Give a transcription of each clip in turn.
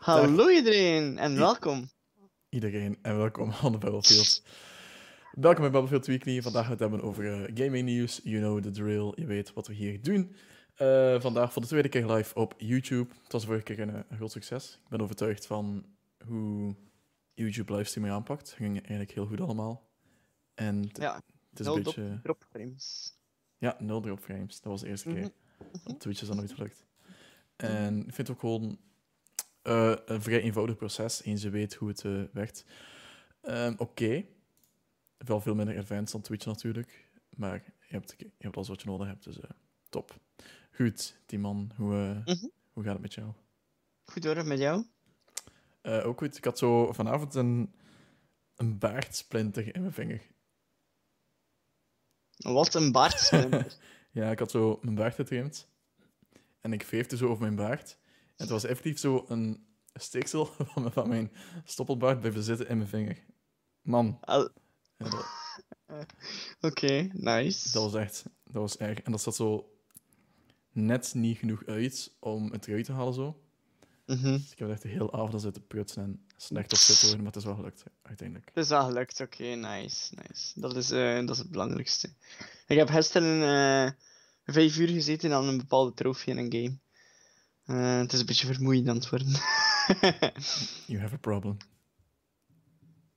Hallo iedereen en welkom. Iedereen en welkom aan de Battlefield. welkom bij Battlefield Weekly. Vandaag gaan we het hebben over uh, gaming nieuws. You know the drill, je weet wat we hier doen. Uh, vandaag voor de tweede keer live op YouTube. Het was vorige keer een, een groot succes. Ik ben overtuigd van hoe YouTube livestream mee aanpakt. Het ging eigenlijk heel goed allemaal. En ja, het is een beetje... dropframes. Ja, nul dropframes. Dat was de eerste keer. Mhm. Op Twitch is dat nooit gelukt. En ik vind het ook gewoon uh, een vrij eenvoudig proces, eens je weet hoe het uh, werkt. Um, Oké. Okay. Wel veel minder advanced dan Twitch natuurlijk. Maar je hebt, je hebt alles wat je nodig hebt, dus uh, top. Goed, Timon, hoe, mm -hmm. hoe gaat het met jou? Goed hoor, met jou? ook goed. Ik had zo vanavond een, een baardsplinter in mijn vinger. Wat een baardsplinter? ja, ik had zo mijn baard getrimd. En ik veefde zo over mijn baard. En het was effectief zo een steeksel van, van mijn stoppelbaard blijven zitten in mijn vinger. Man. Al... Oké, okay, nice. Dat was echt, dat was erg. En dat zat zo net niet genoeg uit om het eruit te halen zo. Mm -hmm. dus ik heb echt de hele avond zitten prutsen en slecht op zitten worden, maar het is wel gelukt uiteindelijk. Het is wel gelukt, oké, okay, nice, nice. Dat is, uh, dat is het belangrijkste. Ik heb gisteren uh, vijf uur gezeten aan een bepaalde trofee in een game. Uh, het is een beetje vermoeiend aan het worden. you have a problem.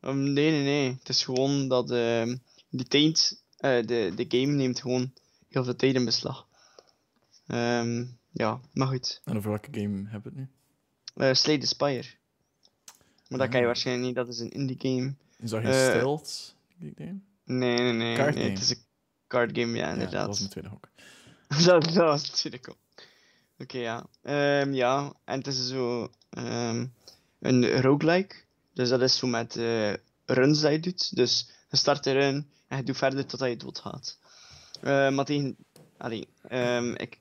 Um, nee, nee, nee. Het is gewoon dat uh, die tijd, uh, de, de game neemt gewoon heel veel tijd in beslag. Um, ja, maar goed. En over welke game hebben we het nu? Uh, Slay the Spire. Maar dat kan je waarschijnlijk niet, dat is een indie game. Is dat geen stealth game? Nee, nee, nee. Card nee game. het is een card game, ja, inderdaad. Ja, dat was mijn tweede hok. dat, dat was het tweede hok. Oké, okay, ja. Um, ja, en het is zo um, een roguelike. Dus dat is zo met uh, runs dat je doet. Dus je start een run en je doet verder totdat je doodgaat. Uh, maar tegen... Allee, um, ik,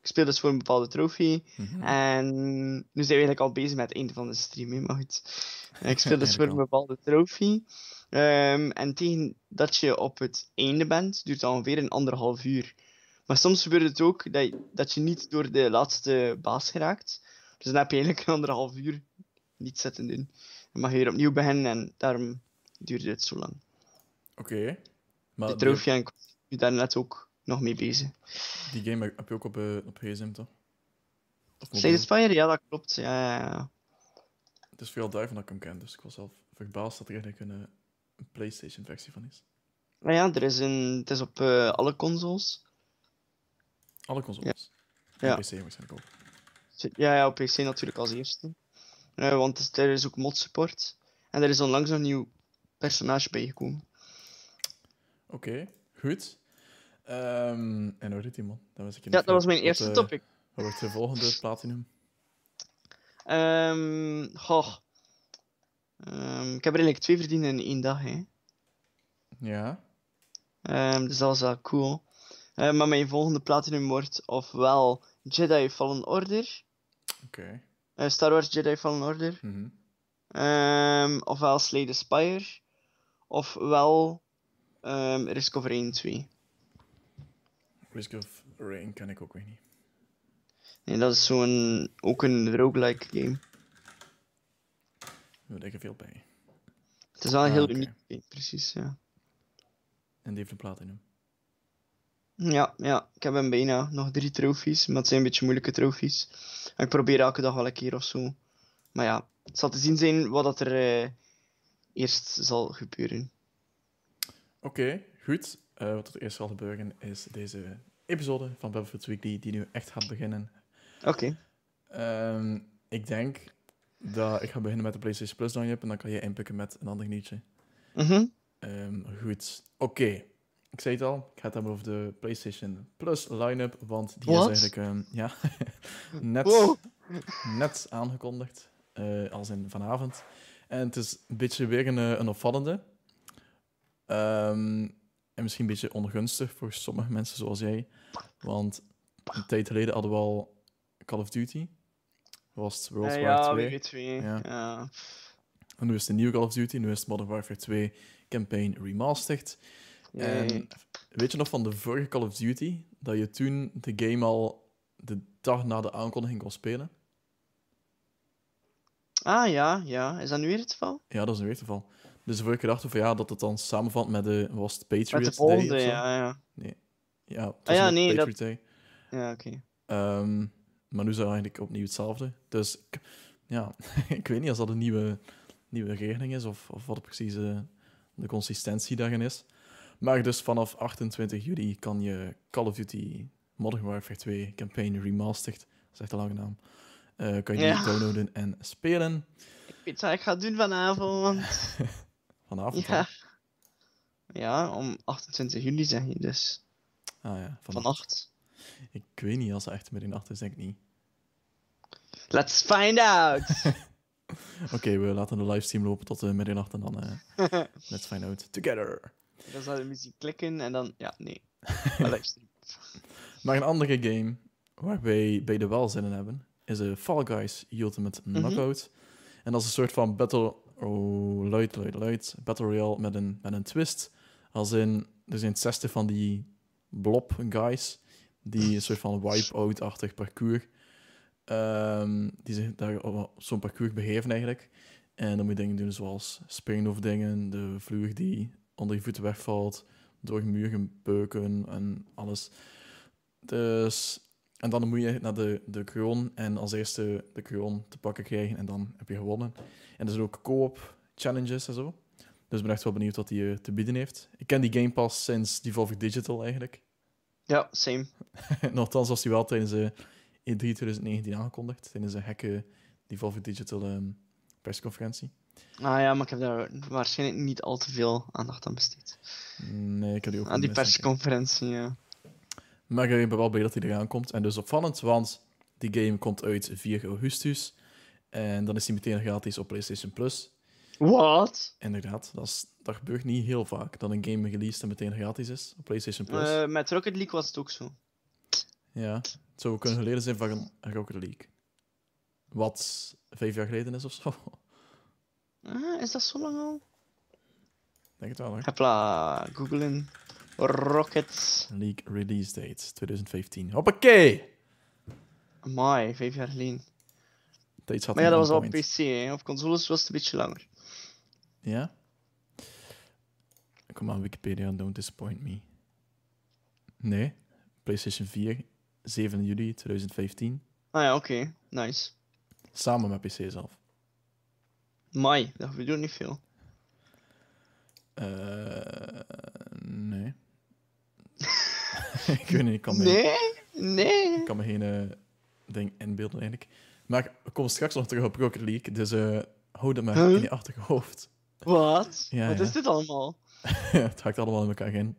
ik speel dus voor een bepaalde trofee. Mm -hmm. En nu zijn we eigenlijk al bezig met het einde van de stream, hè, maar goed. Ik speel dus voor een bepaalde trofee. en tegen dat je op het einde bent, duurt het ongeveer een anderhalf uur. Maar soms gebeurt het ook dat je, dat je niet door de laatste baas geraakt. Dus dan heb je eigenlijk een anderhalf uur niet zitten doen. Dan mag je weer opnieuw beginnen en daarom duurde het zo lang. Oké. Okay. De trofee en ben daar net ook nog mee bezig. Die game heb je ook op, uh, op gsm toch? Slay the Spire? Ja, dat klopt. Ja, ja, ja. Het is veel duiven dat ik hem ken, dus ik was zelf verbaasd dat er eigenlijk een, een PlayStation versie van is. Nou ja, er is een, het is op uh, alle consoles. Alle consoles? Ja. En PC waarschijnlijk ook. Ja, ja, op PC natuurlijk als eerste. Uh, want er is ook mod support. En er is onlangs een nieuw personage bijgekomen. Oké, okay, goed. Um, en hoe man? Dat was ik ja, dat was mijn eerste wat, uh, topic. Wat wordt de volgende platinum? Um, goh. Um, ik heb er eigenlijk twee verdiend in één dag, hè. Ja. Um, dus dat was wel cool. Uh, maar mijn volgende platinum wordt ofwel Jedi Fallen Order. Oké. Okay. Uh, Star Wars Jedi Fallen Order. Mm -hmm. um, ofwel Slay the Spire. Ofwel um, Risk of Rain 2. Risk of Rain ken ik ook weer niet. Nee, dat is zo'n ook een roguelike game. Daar denk ik veel bij. Het is wel een heel ah, okay. uniek game, precies, ja. En die heeft een platinum. Ja, ja, ik heb hem bijna. Nog drie trofies, maar het zijn een beetje moeilijke trofies. En ik probeer elke dag wel een keer of zo. Maar ja, het zal te zien zijn wat dat er uh, eerst zal gebeuren. Oké, okay, goed. Uh, wat er eerst zal gebeuren is deze episode van Battlefield Weekly, die nu echt gaat beginnen. Oké. Okay. Um, ik denk dat ik ga beginnen met de PlayStation Plus download en dan kan je inpikken met een ander nieuwtje. Mhm. Mm um, goed, oké. Okay. Ik zei het al, ik ga het hebben over de PlayStation Plus line-up, want die What? is eigenlijk um, ja, net, Wow. net aangekondigd, uh, als in vanavond. En het is een beetje weer een, een opvallende. Um, en misschien een beetje ongunstig voor sommige mensen zoals jij. Want een tijd geleden hadden we al Call of Duty. Was het World Uh, War ja, 2. WW2. Ja. Ja. En nu is het een nieuwe Call of Duty. Nu is het Modern Warfare 2 Campaign Remastered. En Nee. weet je nog van de vorige Call of Duty? Dat je toen de game al de dag na de aankondiging kon spelen? Ah ja, ja. Is dat nu weer het geval? Ja, dat is nu weer het geval. Dus voor ik gedacht van ja, dat het dan samenvalt met de, was het Patriots Met de volgende, ja, ja. Ja, het Ah, ja, nee, dat- Day. Ja, oké. Ehm, maar nu is eigenlijk opnieuw hetzelfde. Dus ik- ja, ik weet niet als dat een nieuwe, nieuwe regeling is of, of wat precies eh, de consistentie daarin is. Maar dus vanaf 28 juli kan je Call of Duty Modern Warfare 2 Campaign Remastered, dat is echt een lange naam, eh, kan je die downloaden en spelen. Ik weet wat ik ga doen vanavond. Vanavond Ja. Ja, om 28 juli zeg je dus. Ah ja, vannacht. Vannacht. Ik weet niet, als ze echt midden in de nacht is, denk ik niet. Let's find out! Oké, we laten de livestream lopen tot uh, middernacht en dan eh, let's find out together. Dan zou de muziek klikken en dan... Ja, nee. Maar livestream. Maar een andere game waar wij beide wel zin in hebben, is de Fall Guys Ultimate Mhm. Knockout. En dat is een soort van battle... Oh, luid, luid, luid. Battle Royale met een, met een twist. Als in, er zijn 60 van die blob guys, die een soort van wipe-out-achtig parcours, ehm, die zich daar op zo'n parcours begeven eigenlijk. En dan moet je dingen doen zoals springen over dingen, de vloer die onder je voeten wegvalt, door muren beuken en alles. Dus, en dan moet je naar de, de kroon en als eerste de kroon te pakken krijgen en dan heb je gewonnen. En er zijn ook co-op challenges en zo. Dus ik ben echt wel benieuwd wat hij te bieden heeft. Ik ken die Game Pass sinds Devolver Digital eigenlijk. Ja, same. Nochtans was die wel tijdens de E3 2019 aangekondigd, tijdens een gekke Devolver Digital ehm, persconferentie. Ah ja, maar ik heb daar waarschijnlijk niet al te veel aandacht aan besteed. Nee, ik heb die ook Aan die persconferentie, ja. Maar ik ben wel blij dat hij eraan komt. En dus opvallend, want die game komt uit 4 augustus. En dan is hij meteen gratis op PlayStation Plus. Wat? Inderdaad, dat, is, dat gebeurt niet heel vaak. Dat een game released en meteen gratis is op PlayStation Plus. Eh, met Rocket League was het ook zo. Ja, het zou kunnen geleden zijn van een Rocket League. Wat vijf jaar geleden is of zo. Ah, is dat zo lang al? Denk het wel, hoor. Hopla, googlen. Rocket. League release date 2015. Hoppakee! Amai, vijf jaar geleden. Zat Maar ja, dat was al op. PC, hè. Op consoles was het een beetje langer. Ja? Kom aan, Wikipedia, don't disappoint me. Nee, PlayStation 4, 7 juli 2015. Ah ja, oké. Nice. Samen met PC zelf. Mai, dat ook niet veel. Eh, nee. ik weet niet, ik kan me, Nee, nee. ik kan me geen eh, ding inbeelden eigenlijk. Maar ik kom straks nog terug op Rocket League, dus eh hou dat maar Huh? in je achterhoofd. Wat? Ja, Wat ja. is dit allemaal? het haakt allemaal in elkaar in.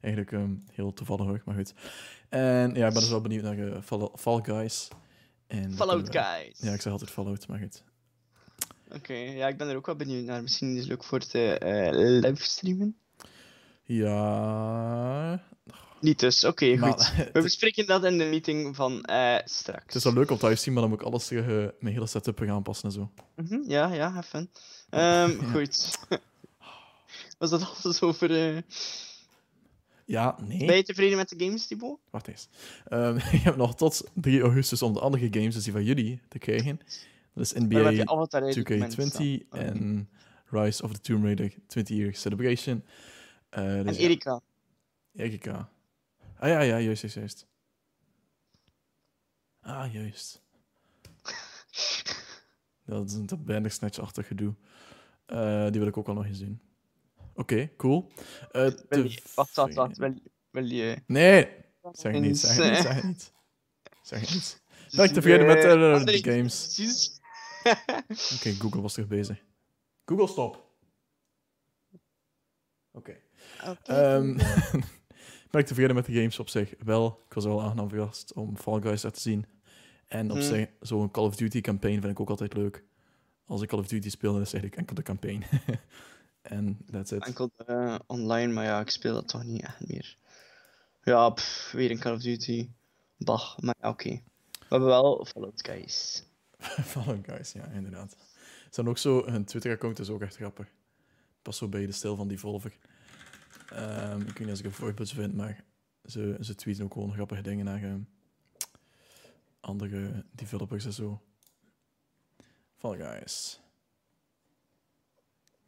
Eigenlijk ehm, heel toevallig hoor, maar goed. En ja, ik ben dus wel benieuwd naar eh, Fall, Fall Guys. En Fallout kunnen we- Guys. Ja, ik zeg altijd Fallout, maar goed. Oké, ja, ik ben er ook wel benieuwd naar. Misschien is het leuk voor te eh livestreamen. Ja... Niet dus, oké, goed. We bespreken dat in de meeting van eh, straks. het is wel leuk om thuis te zien, maar dan moet ik alles terug eh, mijn hele setup gaan aanpassen en zo. Mhm, ja, ja, have fun. Ehm. Goed. Was dat alles over... eh Ja, nee. Ben je tevreden met de games, Thibaut? Wacht eens. Ehm, je hebt nog tot 3 augustus om de andere games, dus die van jullie, te krijgen. Dat is NBA Avatar in het document 2K20 staan? Oké. en Rise of the Tomb Raider 20 Year Celebration. En dus. Erika. Erika. Ah ja, ja, juist, juist, juist. Ah, juist. Dat is een dat Bandersnatch-achtig gedoe. Eh, die wil ik ook wel nog eens doen. Oké, cool. Eh, Wil je... Wacht, wacht, wacht. Wil, wil je... Nee, zeg niet, zeg niet, zeg niet. Zeg niet. Ben ik tevreden met de games? Oké, Google was terug bezig. Google, stop. Oké. Ehm, ben ik tevreden met de games op zich? Wel, ik was wel aangenaam verrast om Fall Guys daar te zien. En op Hmm. zich, zo'n Call of Duty campaign vind ik ook altijd leuk. Als ik Call of Duty speel, dan is het eigenlijk enkel de campaign. En that's it. Enkel eh, online, maar ja, ik speel dat toch niet echt meer. Ja, pff, weer een Call of Duty. Bah, maar ja, oké. We hebben wel Fallout Guys. Fall Guys, ja, inderdaad. Ze hebben ook zo, hun Twitter-account is ook echt grappig. Pas zo bij de stijl van Devolver. Ehm ik weet niet als ik een voorbeeld vind, maar ze, ze tweeten ook gewoon grappige dingen naar ehm, andere developers en zo. Fall Guys.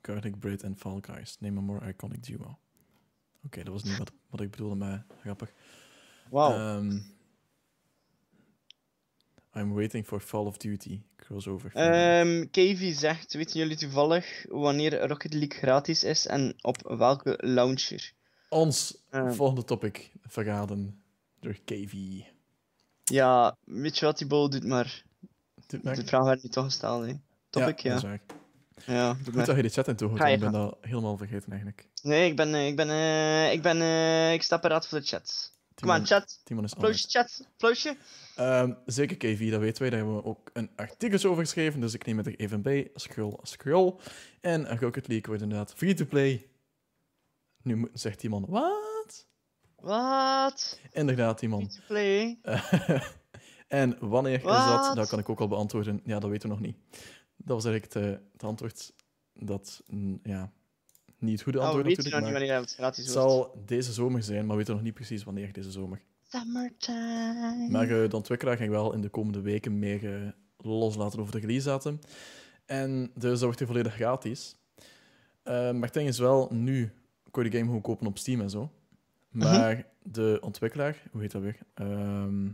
Garlic Bread en Fall Guys. Name a more iconic duo. Oké, dat was niet wat, wat ik bedoelde, maar grappig. Wauw. Ehm, I'm waiting for Fall of Duty crossover. Ehm KV zegt, weten jullie toevallig wanneer Rocket League gratis is en op welke launcher? Ons Ehm. volgende topic verraden door KV. Ja, weet je wat, die bol doet maar. Doet De vraag werd niet toch gesteld, hè. Topic, ja. ja. dat is. Ja, Goed dat je de chat in toehoort, ik ben dat helemaal vergeten eigenlijk. Nee, ik ben, eh, ik ben, eh, ik ben, eh, ik sta paraat voor de chat. Kom aan, chat. Timon is Applausje, chat. Applausje. Ehm, zeker KV, dat weten wij. Daar hebben we ook een artikel over geschreven, dus ik neem het er even bij. Scroll, scroll. En Rocket League wordt inderdaad free-to-play. Nu moet- zegt die man, wat? Wat? Inderdaad, die man. Free to play. en wanneer is dat? Dat kan ik ook al beantwoorden. Ja, dat weten we nog niet. Dat was eigenlijk het, eh, het antwoord dat, ja, niet het goede Oh, we antwoord weten nog niet wanneer het gratis het wordt. zal deze zomer zijn, maar we weten nog niet precies wanneer deze zomer. Summertime. Maar de ontwikkelaar ging wel in de komende weken meer eh, loslaten over de release datum. En dus dat wordt hier volledig gratis. Eh, maar het ding is wel, nu kon je de game gewoon kopen op Steam en zo. Maar de ontwikkelaar, hoe heet dat weer? Ehm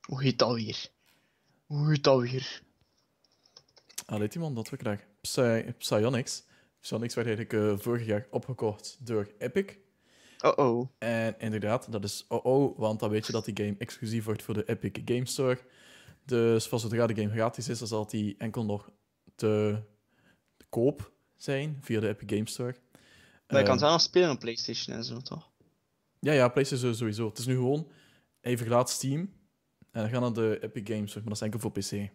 Hoe heet dat weer? Hoe heet dat weer? ah, weet iemand, de ontwikkelaar? Psy Psyonix. Psyonix werd eigenlijk eh, vorig jaar opgekocht door Epic. Oh oh. En inderdaad, dat is oh oh, want dan weet je dat die game exclusief wordt voor de Epic Game Store. Dus van zodra de game gratis is, dan zal die enkel nog te, te koop zijn via de Epic Game Store. Maar je kan Eh, het wel nog spelen op PlayStation en zo, toch? Ja, ja, PlayStation sowieso. Het is nu gewoon, hij verlaat Steam en dan gaan naar de Epic Games Store, maar dat is enkel voor PC.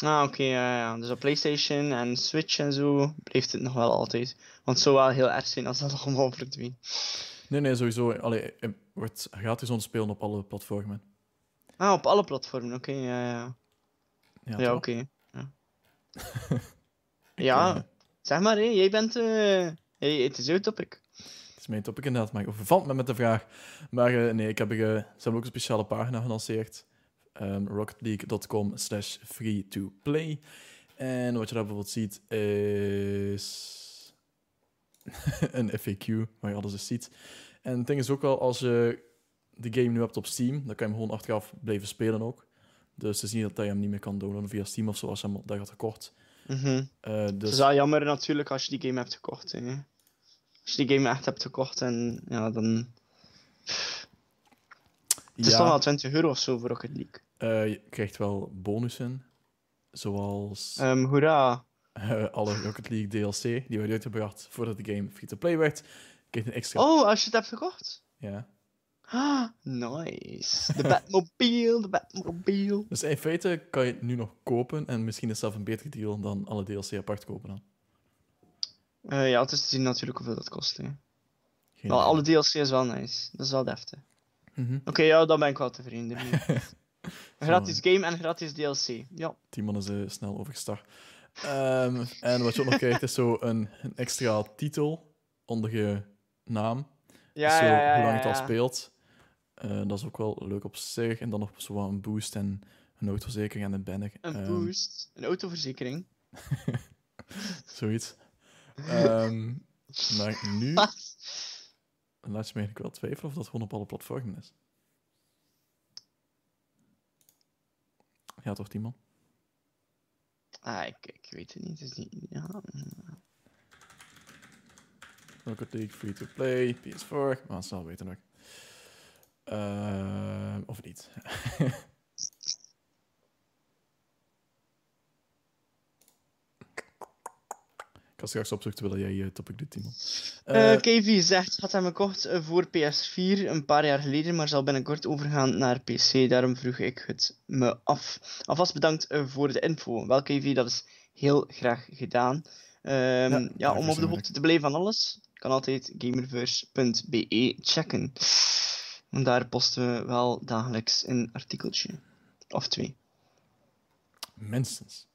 Ah, oké, ja, ja. Dus op PlayStation en Switch en zo blijft het nog wel altijd. Want het zou wel heel erg zijn als dat allemaal verdwijnt. Nee, nee, sowieso. Allee, het wordt gratis om te spelen op alle platformen. Ah, op alle platformen, oké, ja, ja. Ja, oké. Ja. ja, zeg maar, hé, jij bent. eh hey, het is jouw topic. Het is mijn topic inderdaad, maar ik overvalt me met de vraag. Maar eh, nee, ik heb, eh, ze hebben ook een speciale pagina gelanceerd. Ehm rocketleague.com slash free to play. En wat je daar bijvoorbeeld ziet is een FAQ, waar je alles eens ziet. En het ding is ook wel, als je de game nu hebt op Steam, dan kan je hem gewoon achteraf blijven spelen ook. Dus het is niet dat je hem niet meer kan downloaden via Steam of zo, als je hem daar gekocht. Mhm. Eh, Het dus is wel jammer natuurlijk als je die game hebt gekocht. Hè. Als je die game echt hebt gekocht en ja, dan. Het is ja, toch wel 20 euro of zo voor Rocket League. eh, je krijgt wel bonussen, zoals... Ehm hoera. eh, alle Rocket League DLC die werden uitgebracht voordat de game free-to-play werd. Krijg je een extra. Oh, als je het hebt gekocht? Ja. Ah, nice. De Batmobile, de Batmobile. Dus in feite kan je het nu nog kopen en misschien is het zelf een betere deal dan alle DLC apart kopen dan. Eh, ja, het is te zien natuurlijk hoeveel dat kost. Hè. Geen Wel, idee. alle DLC is wel nice. Dat is wel deftig. Mhm. Oké, ja, dan ben ik wel tevreden. Een gratis game en gratis DLC. Ja. Timon is eh, snel overgestart. Ehm, en wat je ook nog krijgt is zo een, een extra titel onder je naam. Ja, zo, ja, ja, hoe lang het al speelt. Eh, dat is ook wel leuk op zich. En dan nog zo wat een boost en een autoverzekering en een banner. Een Ehm, boost, een autoverzekering. Zoiets. Ehm, maar nu Wat? Laat je me eigenlijk wel twijfelen of dat gewoon op alle platformen is. Ja, toch, Timon? Ah, ik, ik weet het niet. Het is niet ja. Rocket League, free to play, PS4. Maar dat zal weten nog. Ehm, of niet. ga straks opzoeken terwijl jij je topic doet, Timon. Eh Eh, KV zegt, had hem gekocht eh, voor PS4 een paar jaar geleden, maar zal binnenkort overgaan naar PC. Daarom vroeg ik het me af. Alvast bedankt eh, voor de info. Wel KV, dat is heel graag gedaan. Ehm, ja, om op de hoogte te blijven van alles, kan altijd gamerverse.be checken. En daar posten we wel dagelijks een artikeltje. Of twee. Minstens.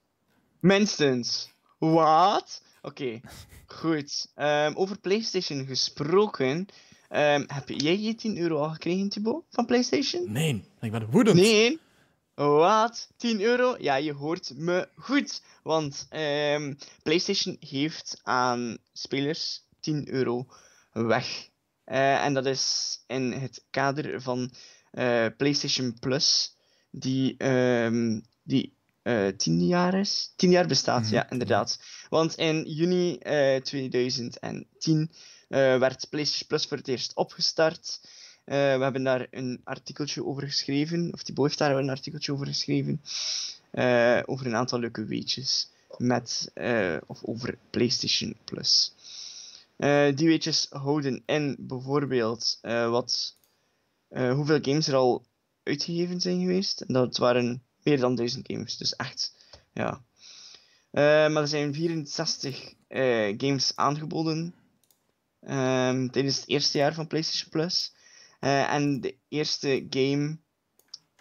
Minstens. Wat? Oké, goed. Ehm, over PlayStation gesproken. ehm, heb jij je 10 euro al gekregen, Thibaut? Van PlayStation? Nee, ik ben woedend. Nee. Wat? 10 euro? Ja, je hoort me goed. Want ehm, PlayStation heeft aan spelers 10 euro weg. Eh, en dat is in het kader van eh, PlayStation Plus, die, die eh 10 jaar is. 10 jaar bestaat, Mhm, ja, inderdaad. Want in juni eh 2010 eh, werd PlayStation Plus voor het eerst opgestart. Eh, we hebben daar een artikeltje over geschreven, of die heeft daar een artikeltje over geschreven, eh, over een aantal leuke weetjes met, eh, of over PlayStation Plus. Eh, die weetjes houden in bijvoorbeeld eh, wat, eh, hoeveel games er al uitgegeven zijn geweest. En dat waren meer dan 1000 games, dus echt, ja. Eh, maar er zijn 64 eh, games aangeboden ehm, tijdens het eerste jaar van PlayStation Plus. Eh, en de eerste game,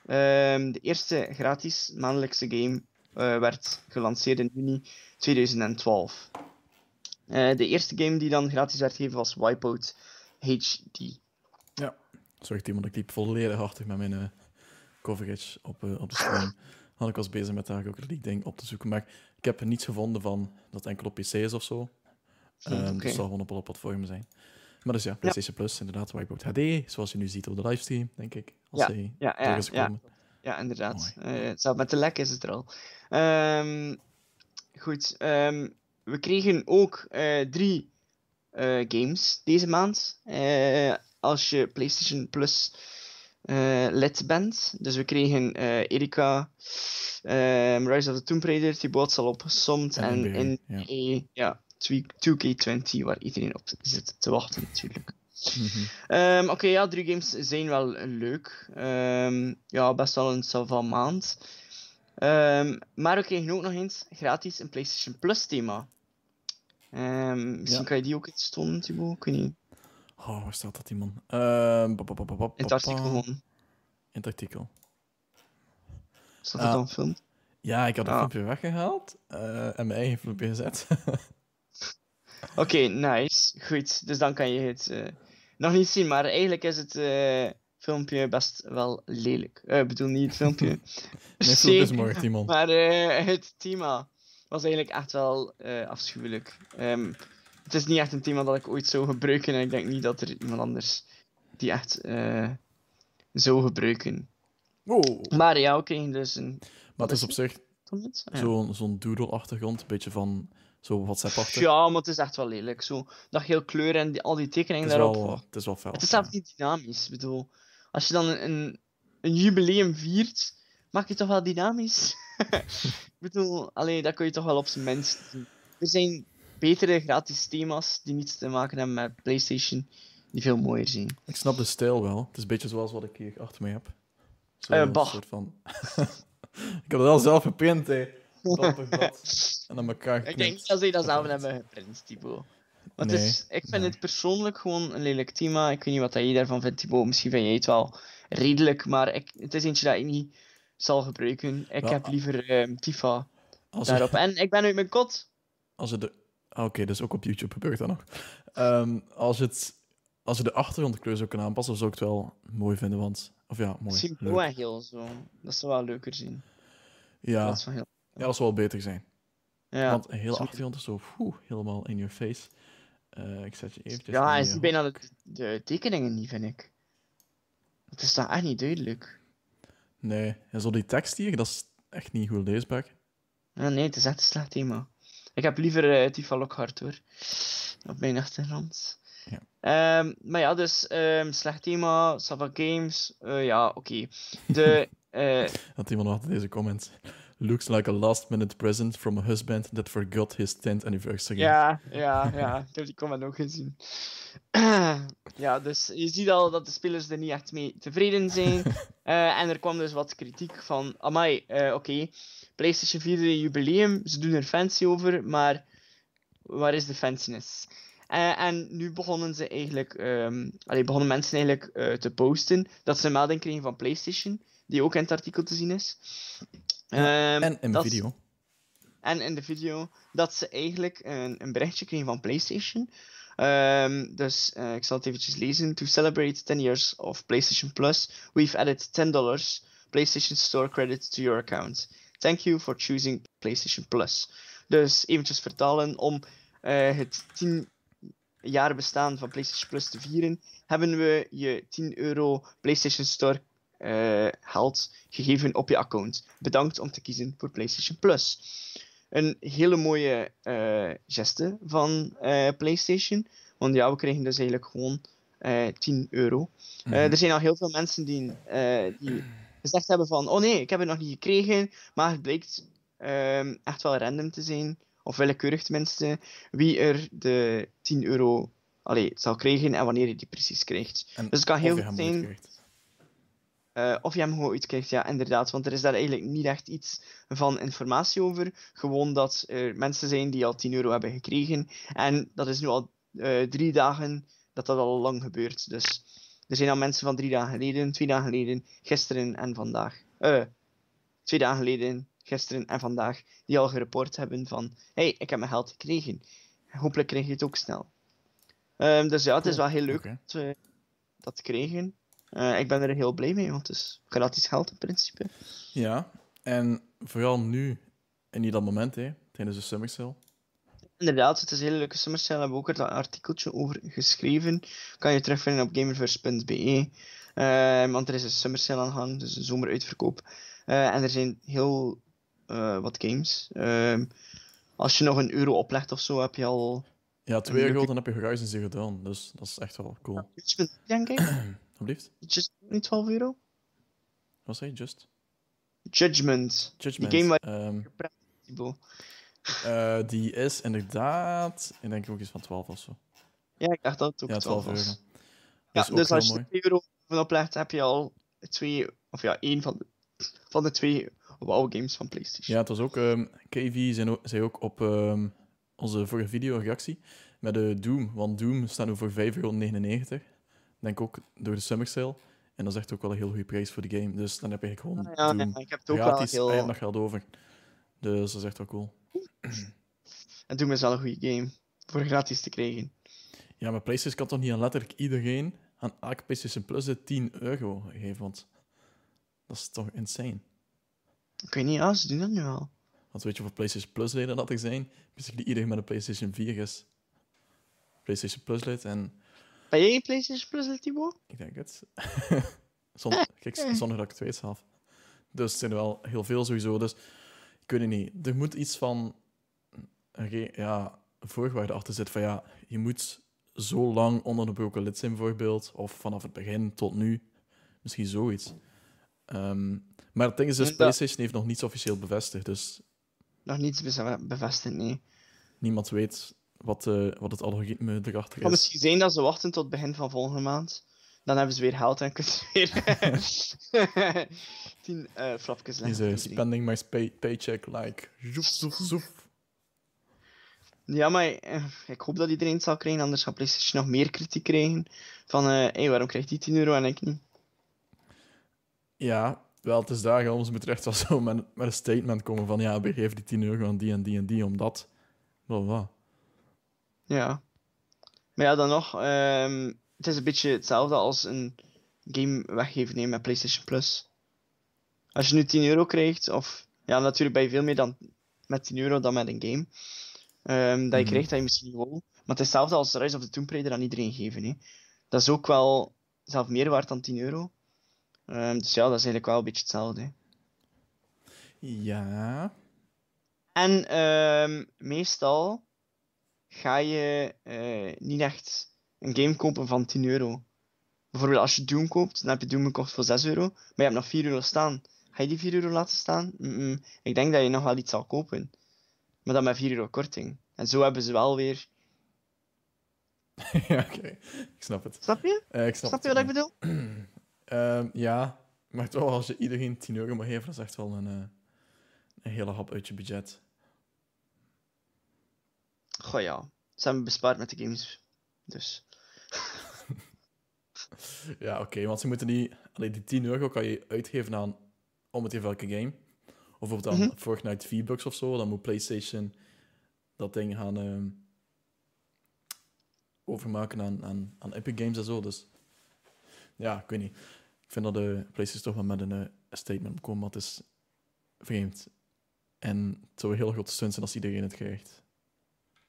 ehm, de eerste gratis maandelijkse game, werd gelanceerd in juni 2012. Eh, de eerste game die dan gratis werd gegeven was Wipeout HD. Zorg iemand, ik liep volledig hartig met mijn coverage op, eh, op de stream. Had ik was bezig met daar ook een ding op te zoeken. Maar ik heb niets gevonden van dat het enkel op PC is of zo. Ehm Oké. Dus het zal gewoon op alle platformen zijn. Maar dus ja, PlayStation Plus, inderdaad, Wipeout HD, zoals je nu ziet op de livestream, denk ik. Als Ja, hij Ja, terug ja, is ja, gekomen. ja, inderdaad. Eh, zelfs met de lek is het er al. Ehm, goed, ehm, we kregen ook eh, drie games deze maand. als je PlayStation Plus lid bent. Dus we kregen eh Erika, ehm, Rise of the Tomb Raider, die boot al opgesomd. En in ja. ja, 2K20, waar iedereen op zit te wachten natuurlijk. Mhm. Ehm, Oké, ja, drie games zijn wel leuk. Ehm, ja, best wel een salva maand. Maar we kregen ook nog eens gratis een PlayStation Plus thema. Misschien Ja. kan je die ook eens tonen, Thibaut? Ik weet niet. Oh, waar staat dat, die man? Ehm, In het artikel gewoon. In het artikel. Staat Ah. het dan filmpje? Ja, ik had een Ah. filmpje weggehaald eh, en mijn eigen filmpje gezet. Oké, nice. Goed, dus dan kan je het eh, nog niet zien. Maar eigenlijk is het eh, filmpje best wel lelijk. Ik bedoel niet het filmpje. Mijn filmpje is mooi, die man. Maar het thema was eigenlijk echt wel afschuwelijk. Ehm, het is niet echt een thema dat ik ooit zou gebruiken en ik denk niet dat er iemand anders die echt eh, zou gebruiken. Oh. Maar ja, we kregen dus een... Maar het is op zich? Ah, ja. zo'n zo'n doodle-achtergrond, een beetje van zo WhatsApp-achtig. Ja, maar het is echt wel lelijk. Zo, dat geel kleur en die, al die tekeningen het, is daarop. wel, het is wel fel. Het is ja. zelfs niet dynamisch. Ik bedoel, als je dan een, een, een jubileum viert, maak je toch wel dynamisch? ik bedoel, alleen dat kun je toch wel op zijn minst doen. Er zijn betere gratis thema's die niets te maken hebben met PlayStation, die veel mooier zijn. Ik snap de stijl wel. Het is een beetje zoals wat ik hier achter me heb. Zo, een bah. soort van... ik heb het wel zelf geprint, hè. Dat. En aan elkaar Ik denk geknipt. dat ze dat zelf hebben geprint, Thibaut. Want Nee, het ik vind nee. het persoonlijk gewoon een lelijk thema. Ik weet niet wat je daarvan vindt, Thibaut. Misschien vind jij het wel redelijk, maar ik, het is eentje dat ik niet zal gebruiken. Ik Wel, heb liever ehm, Tifa Als daarop. je, En ik ben uit mijn kot. als je de... Ah, Oké, dus ook op YouTube gebeurt dat nog. Ehm, als, je het, als de achtergrondkleur zou kunnen aanpassen, zou ik het wel mooi vinden, want... Of ja, mooi. En geel zo. Dat zou wel leuker zien. Ja, Dat is wel heel... ja, dat zou wel beter zijn. Ja, Want een hele achtergrond is zo oeh, helemaal in your face. Eh, ik zet je eventjes... ja hij ziet bijna de, de tekeningen niet, vind ik. Het is toch echt niet duidelijk. Nee, en zo die tekst hier, dat is echt niet goed leesbaar. Ja, nee, het is echt een slecht thema. Ik heb liever eh, Tifa Lockhart hoor. Op mijn achtergrond. Ja. Ehm, maar ja, dus ehm, slecht thema, Sava Games. eh, ja, oké. De. Dat iemand in deze comment. Looks like a last minute present from a husband that forgot his 10th anniversary. Ja, ja, ja. Ik heb die comment ook gezien. ja, dus je ziet al dat de spelers er niet echt mee tevreden zijn. En er kwam dus wat kritiek van, amai, eh, oké, PlayStation 4 jubileum, ze doen er fancy over, maar waar is de fanciness? Eh, en nu begonnen ze eigenlijk, ehm allee, begonnen mensen eigenlijk eh, te posten dat ze een melding kregen van PlayStation, die ook in het artikel te zien is. Ehm, En in de video. en in de video dat ze eigenlijk een, een berichtje kregen van PlayStation. Ehm, dus eh, ik zal het eventjes lezen. To celebrate 10 years of PlayStation Plus, we've added $10 PlayStation Store credit to your account. Thank you for choosing PlayStation Plus. Dus eventjes vertalen om eh, het 10 jaar bestaan van PlayStation Plus te vieren, hebben we je 10 euro PlayStation Store eh, geld gegeven op je account. Bedankt om te kiezen voor PlayStation Plus. Een hele mooie eh geste van PlayStation. Want ja, we kregen dus eigenlijk gewoon eh 10 euro. Mhm. er zijn al heel veel mensen die, die gezegd hebben van, oh nee, ik heb het nog niet gekregen, maar het blijkt ehm, echt wel random te zijn, of willekeurig tenminste, wie er de 10 euro allee, zal krijgen en wanneer je die precies krijgt. En Dus het kan heel goed zijn krijgt. eh, of je hem gewoon uitkrijgt, ja, inderdaad. Want er is daar eigenlijk niet echt iets van informatie over. Gewoon dat er mensen zijn die al 10 euro hebben gekregen. En dat is nu al eh, drie dagen dat dat al lang gebeurt. Dus er zijn al mensen van drie dagen geleden, twee dagen geleden, gisteren en vandaag. Eh, twee dagen geleden, gisteren en vandaag, die al gereport hebben van hey, ik heb mijn geld gekregen. Hopelijk krijg je het ook snel. Ehm, dus ja, het is wel heel leuk Oké. dat we dat kregen. Eh, ik ben er heel blij mee, want het is gratis geld in principe. Ja, en vooral nu, en niet dat moment, hè, tijdens de summer sale. Inderdaad, het is een hele leuke summer sale. Daar hebben we ook een artikeltje over geschreven. Kan je terugvinden op gamerverse.be. Eh, want er is een summer sale aan de gang, dus een zomeruitverkoop. Eh, en er zijn heel eh, wat games. Ehm, als je nog een euro oplegt of zo, heb je al. Ja, twee leuke- euro, dan heb je Horizon Zero Dawn, dus dat is echt wel cool. Judgment, denk ik. Alsjeblieft. Just niet 12 euro? Wat zei je? Just? Judgment. Judgment. game waar- Ehm, Thibaut. Eh, die is inderdaad, ik denk ook iets van 12 of zo. Ja, ik dacht dat het ook Ja, 12 12 was. euro. Ja, dus heel als je mooi. er 2 euro van oplegt, heb je al twee, of ja, één van de, van de twee WoW games van PlayStation. Ja, het was ook, ehm KV zei ook, zei ook op ehm, onze vorige video reactie met de Doom, want Doom staat nu voor 5,99 euro. Denk ook door de summer sale. En dat is echt ook wel een heel goede prijs voor de game. Dus dan heb je gewoon Ah, ja, Doom ja, ik heb het ook gratis heel... nog geld over. Dus dat is echt wel cool. En Doom is wel een goede game. Voor gratis te krijgen. Ja, maar PlayStation kan toch niet aan letterlijk iedereen aan elke PlayStation Plus de 10 euro geven, want dat is toch insane. Ik weet niet, ja, ze doen dat nu al. Want weet je hoeveel PlayStation Plus leden dat er zijn? Basically iedereen met een PlayStation 4 is PlayStation Plus lid en Ben jij een PlayStation Plus, lid, Thibaut? ik denk het. zonder, kijk, zonder dat ik het weet zelf. Dus het zijn er wel heel veel sowieso. Dus ik weet het niet. Er moet iets van re- ja, voorwaarde achter zitten. Van ja, je moet zo lang onderbroken lid zijn, bijvoorbeeld. Of vanaf het begin tot nu. Misschien zoiets. Ehm, maar het ding is dus, PlayStation heeft nog niets officieel bevestigd. Dus Nog niets bevestigd, nee. niemand weet wat, eh, wat het algoritme erachter Het kan is. misschien zijn dat ze wachten tot begin van volgende maand. Dan hebben ze weer geld en kunnen ze weer tien eh flapjes leggen. Iedereen. spending my pay paycheck like. Zoef, zoef, zoef. Ja, maar eh, ik hoop dat iedereen het zal krijgen, anders gaat PlayStation nog meer kritiek krijgen. Van, eh hey, waarom krijgt die 10 euro en ik niet? Ja, wel, het is daar, er echt wel zo met, met een statement komen van ja, we geven die 10 euro aan die en die en die, omdat... Bla, bla. Ja. Maar ja, dan nog, ehm, het is een beetje hetzelfde als een game weggeven met PlayStation Plus. Als je nu 10 euro krijgt, of ja, natuurlijk ben je veel meer dan met 10 euro dan met een game. ehm, dat je Mhm. krijgt dat je misschien niet wil. Maar het is hetzelfde als Rise of the Tomb Raider aan iedereen geven. Hè. Dat is ook wel zelf meer waard dan 10 euro. Ehm, dus ja, dat is eigenlijk wel een beetje hetzelfde. hè. Ja. En ehm, meestal ga je eh, niet echt een game kopen van 10 euro. Bijvoorbeeld als je Doom koopt, dan heb je Doom gekocht voor 6 euro, maar je hebt nog 4 euro staan. Ga je die 4 euro laten staan? Mm-mm. Ik denk dat je nog wel iets zal kopen. Maar dan met 4 euro korting. En zo hebben ze wel weer... ja, oké. Ik snap het. Snap je? Eh, ik snap, Snap je wat ik bedoel? Ehm, ja, maar toch, als je iedereen 10 euro mag geven, dat is echt wel een, eh, een hele hap uit je budget. Goh ja, ze hebben bespaard met de games. Dus... Ja, oké, want ze moeten die... Allee, die 10 euro kan je uitgeven aan om het even welke game. Of bijvoorbeeld aan Mhm. Fortnite V-Bucks of zo. Dan moet PlayStation dat ding gaan ehm, overmaken aan, aan, aan Epic Games en zo. Dus ja, ik weet niet. Ik vind dat de PlayStation toch wel met een, eh, statement komen, maar het is vreemd. En het zou een heel grote stunt zijn als iedereen het krijgt.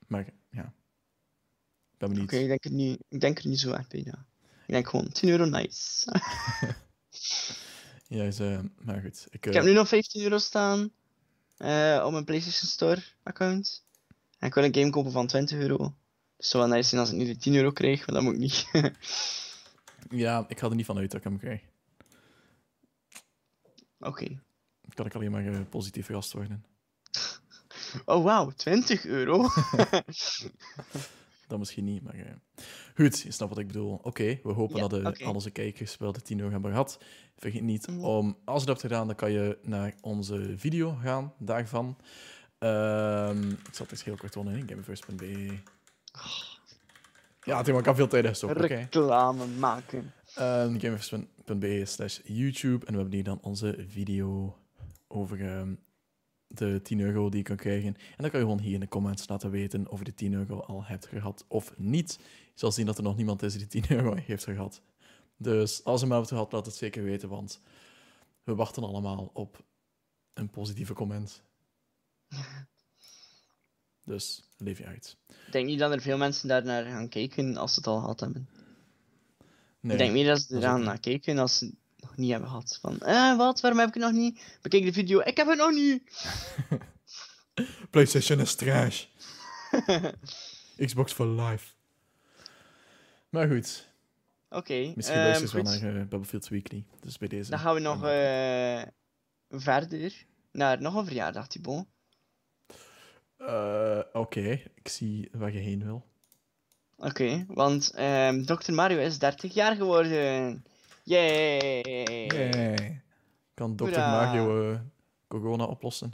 Maar ja, ik ben benieuwd. Oké, ik, denk er niet- ik denk er niet zo echt bij, ja. Ik denk gewoon 10 euro nice. Ja, is, eh, maar goed. Ik, ik eh, heb nu nog 15 euro staan eh, op mijn PlayStation Store account. En ik wil een game kopen van 20 euro. Dus het zou wel nice zijn als ik nu de 10 euro krijg, maar dat moet ik niet. ja, ik ga er niet van uit dat ik hem krijg. Oké. Dan kan ik alleen maar positief verrast worden. Oh wauw, 20 euro? Dat misschien niet, maar eh, goed, je snapt wat ik bedoel. Oké, we hopen Ja, dat de, oké. al onze kijkers wel de 10 euro hebben gehad. Vergeet niet Mhm. om, als je dat hebt gedaan, dan kan je naar onze video gaan daarvan. Ehm, ik zal het eens heel kort tonen, hè. gameverse.be. Ja, het ik kan veel tijd stoppen. Reclame maken. Ehm, gameverse.be slash YouTube. En we hebben hier dan onze video over ehm, de 10 euro die je kan krijgen. En dan kan je gewoon hier in de comments laten weten of je de 10 euro al hebt gehad of niet. Je zal zien dat er nog niemand is die de 10 euro heeft gehad. Dus als je hem hebt gehad, laat het zeker weten, want we wachten allemaal op een positieve comment. Dus leef je uit. Ik denk niet dat er veel mensen daar naar gaan kijken als ze het al gehad hebben. Nee, Ik denk meer dat ze eraan naar kijken als ze nog niet hebben gehad. Van, eh, wat? Waarom heb ik het nog niet? Bekijk de video. Ik heb het nog niet! PlayStation is trash. Xbox for life. Maar goed, Oké. misschien ehm, luister je wel naar eh, Battlefield Weekly. Dus bij deze. Dan gaan we nog eh, verder naar nog een verjaardag, Thibaut. Eh, Oké, ik zie waar je heen wil. Oké, want ehm Dr. Mario is 30 jaar geworden. Yay! Yay. Kan Dr. Mario eh, corona oplossen?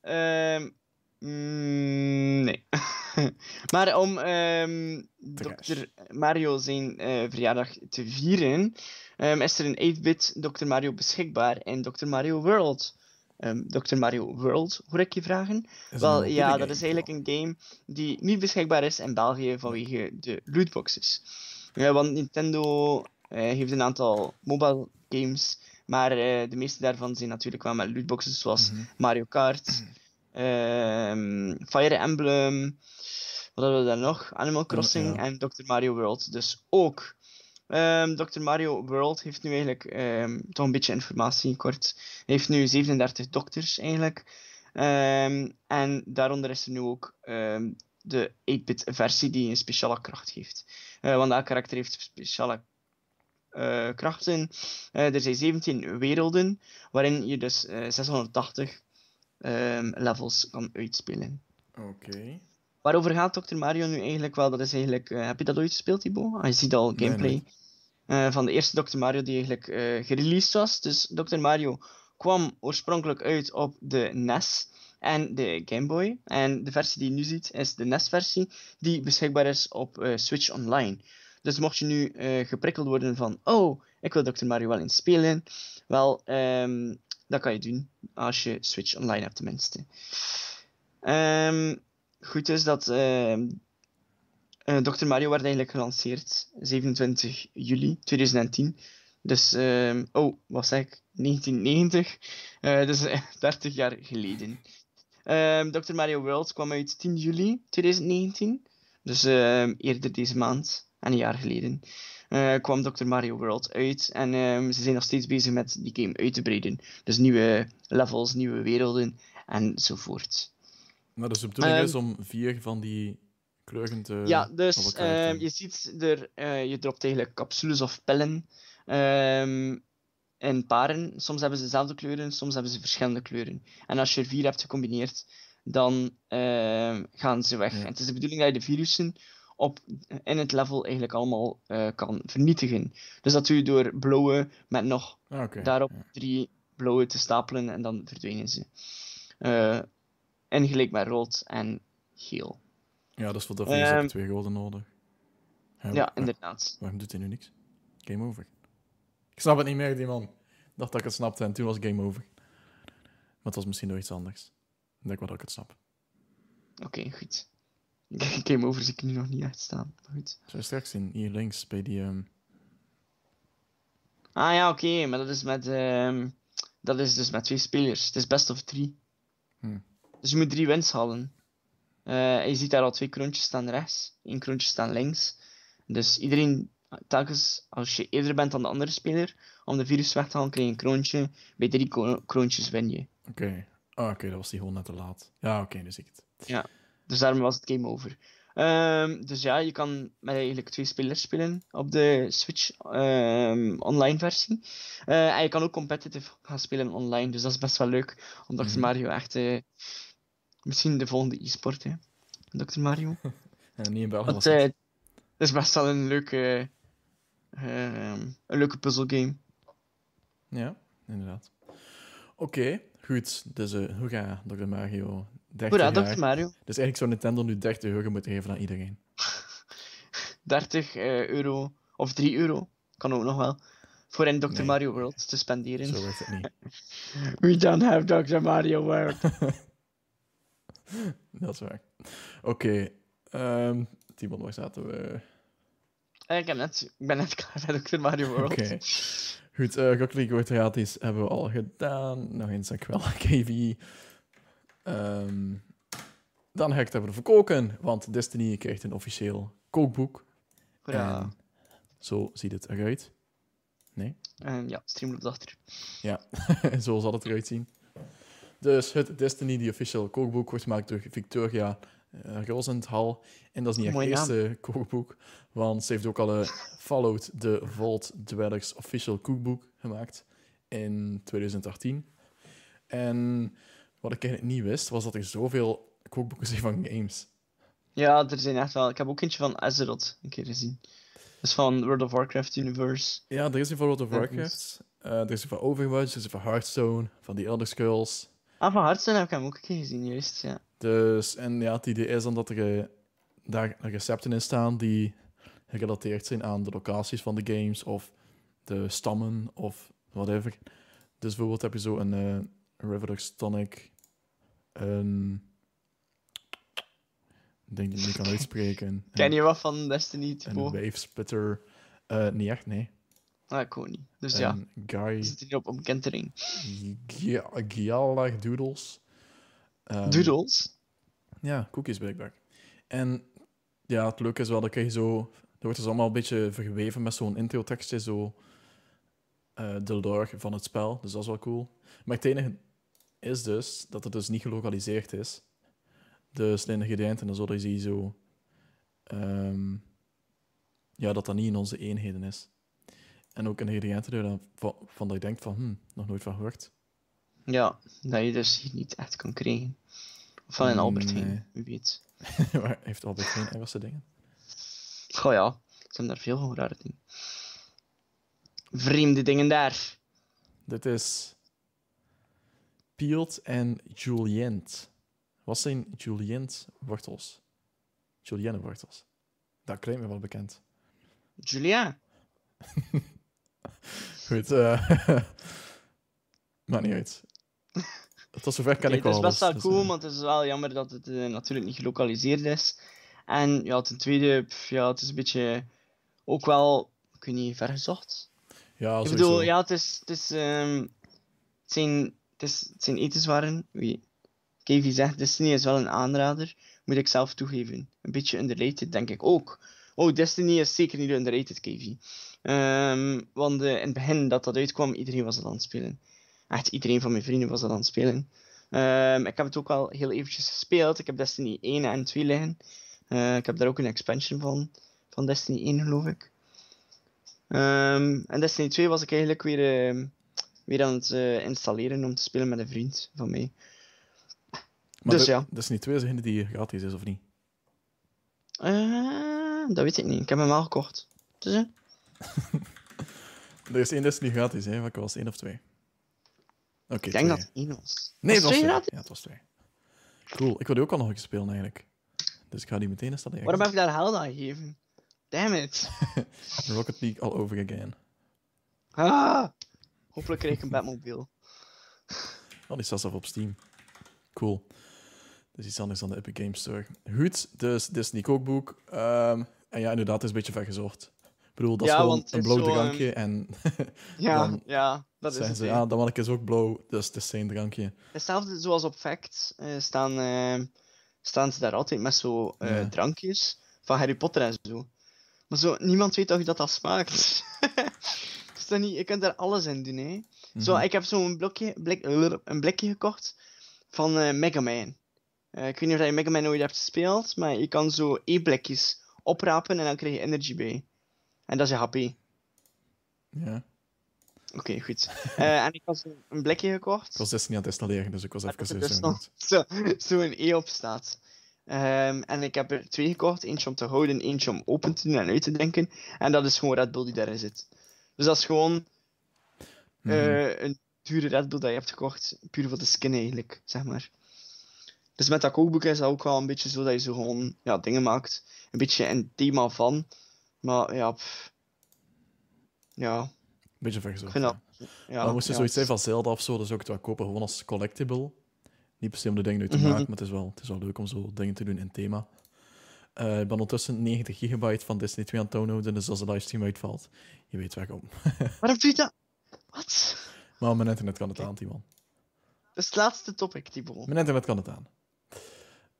Ehm, mm, nee. maar om ehm Trash. Dr. Mario zijn eh, verjaardag te vieren, ehm, is er een 8-bit Dr. Mario beschikbaar in Dr. Mario World. Ehm, Dr. Mario World, hoor ik je vragen? Wel, ja, dat is eigenlijk een game die niet beschikbaar is in België vanwege de lootboxes. Ja, want Nintendo heeft een aantal mobile games, maar eh, de meeste daarvan zijn natuurlijk wel met lootboxes, zoals Mhm. Mario Kart, ehm, Fire Emblem, wat hadden we daar nog? Animal Crossing ja. en Dr. Mario World dus ook. Ehm, Dr. Mario World heeft nu eigenlijk ehm, toch een beetje informatie kort. Hij heeft nu 37 dokters eigenlijk. En daaronder is er nu ook de 8-bit versie die een speciale kracht heeft. Eh, want elk karakter heeft speciale eh, krachten. Eh, er zijn 17 werelden, waarin je dus eh, 680 ehm, levels kan uitspelen. Oké. Waarover gaat Dr. Mario nu eigenlijk wel? Dat is eigenlijk, eh, heb je dat ooit gespeeld, Thibaut? Ah, je ziet al gameplay nee. eh, van de eerste Dr. Mario die eigenlijk eh gereleased was. Dus Dr. Mario kwam oorspronkelijk uit op de NES en de Game Boy. En de versie die je nu ziet is de NES-versie die beschikbaar is op eh, Switch Online. Dus mocht je nu eh, geprikkeld worden van, oh, ik wil Dr. Mario wel eens spelen, wel, ehm, dat kan je doen als je Switch Online hebt tenminste. Ehm, goed is dat ehm, eh, Dr. Mario werd eigenlijk gelanceerd 27 juli 2010. Dus, oh, wat zeg ik? 1990. Eh dus eh, 30 jaar geleden. Dr. Mario World kwam uit 10 juli 2019. Dus eerder deze maand, en een jaar geleden, eh, kwam Dr. Mario World uit. En ehm, ze zijn nog steeds bezig met die game uit te breiden. Dus nieuwe levels, nieuwe werelden enzovoort. Nou, dus de bedoeling Ehm, is om vier van die kleuren te... Ja, dus te ehm, je ziet er, eh, je dropt eigenlijk capsules of pillen ehm, in paren. Soms hebben ze dezelfde kleuren, soms hebben ze verschillende kleuren. En als je er vier hebt gecombineerd, dan ehm, gaan ze weg. Ja. En het is de bedoeling dat je de virussen op, in het level eigenlijk allemaal eh, kan vernietigen. Dus dat doe je door blauwe met nog Ah, daarop Ja. drie blauwe te stapelen en dan verdwijnen ze. Eh en gelijk met rood en geel. Ja, dus voor dat is ook Ehm, twee golden nodig. Ja, inderdaad. Waarom doet hij nu niks? Game over. Ik snap het niet meer, die man. Ik dacht dat ik het snapte en toen was game over. Maar het was misschien nog iets anders. Ik denk wel dat ik het snap. Oké, goed. Game over zie ik nu nog niet echt staan. Maar goed. Je straks zien, hier links bij die... ehm, Ah ja, oké, maar dat is met... ehm, dat is dus met twee spelers. Het is best of drie. Hmm. Dus je moet drie wins halen. Eh, je ziet daar al twee kroontjes staan rechts, één kroontje staan links. Dus iedereen, telkens als je eerder bent dan de andere speler, om de virus weg te halen, krijg je een kroontje. Bij drie kroontjes win je. Oké. Ah, oké, dat was die gewoon net te laat. Ja, oké, dus ik het. Dus daarom was het game over. Ehm, dus ja, je kan met eigenlijk twee spelers spelen op de Switch ehm, online versie. Eh, en je kan ook competitive gaan spelen online, dus dat is best wel leuk. Om Dr. Mhm. Mario echt... eh, misschien de volgende e-sport, hè. Dr. Mario. Ja, niet in België. Want eh, het. is best wel een leuke... ehm, een leuke puzzelgame. Ja, inderdaad. Oké, goed. Dus hoe gaat Dr. Mario 30 Hoera, jaar? Mario. Dus eigenlijk zou Nintendo nu 30 euro moeten geven aan iedereen. 30 eh, euro, of 3 euro, kan ook nog wel, voor in Dr. Nee. Mario World te spenderen. Zo werkt het niet. We don't have Dr. Mario World. Dat is waar. Oké. ehm Timon, waar zaten we? Eh, ik, heb net, ik ben net klaar met Dr. Mario World. Oké. Goed, uh, Rocket League wordt gratis. Hebben we al gedaan. Nog eens, dankjewel, KV. Ehm dan ga ik het hebben over koken, want Destiny krijgt een officieel kookboek. En zo ziet het eruit. En ja, Streamloops achter. zo zal het eruit zien. Dus het Destiny, die officieel kookboek, wordt gemaakt door Victoria uh, Rosenthal. En dat is niet echt het eerste kookboek, want ze heeft ook al een Fallout The Vault Dwellers official kookboek gemaakt in 2018. En wat ik eigenlijk niet wist, was dat er zoveel kookboeken zijn van games. Ja, er zijn echt wel. Ik heb ook eentje van Azeroth een keer gezien. Dat is van World of Warcraft Universe. Ja, er is een van World of Warcraft, uh, er is een van Overwatch, er is een van Hearthstone, van die Elder Scrolls. Ah, van Hearthstone heb ik hem ook een keer gezien, juist. Ja. Dus, en ja, het idee is dan dat er uh, daar recepten in staan die gerelateerd zijn aan de locaties van de games of de stammen of whatever. Dus bijvoorbeeld heb je zo een uh, Tonic, een ding die ik niet kan uitspreken. Ken je wat van Destiny, Een Typo? Wave Splitter. Uh, niet echt, nee. Ah, ik ook niet. Dus een ja, Guy. zit hier op omkentering. Gialag Doodles. Um, Doodles? Ja, cookies blijkbaar. En ja, het leuke is wel, dat krijg je zo... Dat wordt dus allemaal een beetje verweven met zo'n intro-tekstje, zo... Uh, de lore van het spel, dus dat is wel cool. Maar het enige is dus dat het dus niet gelokaliseerd is. Dus de ingrediënten en zo, dat je zo... Um, ja, dat dat niet in onze eenheden is. En ook ingrediënten dan van, van dat je denkt van, hm, nog nooit van gehoord. Ja, dat je dus hier niet echt kan krijgen. Of van een Albert Heijn, wie weet. Maar heeft Albert geen Engelse dingen? Goh ja, ze hebben daar veel van rare dingen. Vreemde dingen daar. Dit is Peeled en Julient. Wat zijn Julient wortels? Julienne wortels. Dat klinkt me wel bekend. Julia? Goed, uh, maakt niet uit. Tot zover Oké, ik al Het is best wel cool, want het is wel jammer dat het eh, natuurlijk niet gelokaliseerd is. En ja, ten tweede, pff, ja, het is een beetje ook wel, ik weet niet, vergezocht. ja, ik sowieso. bedoel, ja, het is, het is, ehm, het zijn, het zijn etenswaren. Wie, Kevin zegt, Destiny is wel een aanrader, moet ik zelf toegeven. Een beetje underrated, denk ik ook. Oh, Destiny is zeker niet underrated, Kevin. Ehm, want eh, in het begin dat dat uitkwam, iedereen was het aan het spelen. Echt iedereen van mijn vrienden was het aan het spelen. Ehm, ik heb het ook al heel eventjes gespeeld. Ik heb Destiny 1 en 2 liggen. Eh, ik heb daar ook een expansion van, van Destiny 1, geloof ik. Ehm, en Destiny 2 was ik eigenlijk weer, weer aan het eh, installeren om te spelen met een vriend van mij. Maar dus ja. Dat is niet twee degene die gratis is, of niet? Eh, dat weet ik niet. Ik heb hem al gekocht. Dus, Er is één Destiny gratis, hè? Welke was één of twee? Oké, ik denk twee. dat het één was. Nee, Was het was twee gratis? Ja, het was twee. Cool. Ik wil die ook al nog eens spelen, eigenlijk. Dus ik ga die meteen installeren. Waarom heb ik daar geld aan gegeven? Damn it. Rocket League all over again. Ah, hopelijk krijg ik een Batmobile. Oh, die staat zelf op Steam. Cool. Dus iets anders dan de Epic Games Store. Goed, dus Disney kookboek. Ehm, en ja, inderdaad, het is een beetje vergezocht. bedoel, dat is gewoon een is blauw drankje en Ja, Dan ja dat is zeggen het. ze, ja, dat manneke is ook blauw, dus het is zijn drankje. Hetzelfde zoals op Facts eh, staan, eh, staan ze daar altijd met zo eh, Ja. drankjes van Harry Potter en zo. Maar zo, niemand weet toch dat dat smaakt. dat niet, je kunt daar alles in doen, hè. Zo, Mhm. ik heb zo'n blokje, blik, een blikje gekocht van eh Mega Man. Eh, ik weet niet of je Mega Man ooit hebt gespeeld, maar je kan zo e-blikjes oprapen en dan krijg je energy bij. En dat is je HP. Ja. Oké, goed. Eh, en ik had een blikje gekocht. Ik was dus niet aan het installeren, dus ik was even zo dus zo, zo een E op staat. Ehm, en ik heb er twee gekocht. Eentje om te houden, eentje om open te doen en uit te drinken. En dat is gewoon Red Bull die daarin zit. Dus dat is gewoon Mhm. eh, een dure Red Bull dat je hebt gekocht. Puur voor de skin eigenlijk, zeg maar. Dus met dat kookboek is dat ook wel een beetje zo dat je zo gewoon ja, dingen maakt. Een beetje een thema van. Maar ja, pff. ja, Beetje vergezocht. ja. Ja, maar moest je ja, zoiets zijn van Zelda of zo, dus ook wel kopen gewoon als collectible. Niet per se om de dingen uit te Mhm. maken, maar het is, wel, het is wel leuk om zo dingen te doen in thema. Eh, ik ben ondertussen 90 gigabyte van Disney 2 aan het downloaden, dus als de livestream uitvalt, je weet waarom. is- Waarom doe je dat? Wat? Maar mijn internet kan het aan, Timon. Dat is het laatste topic, Thibaut. Mijn internet kan het aan.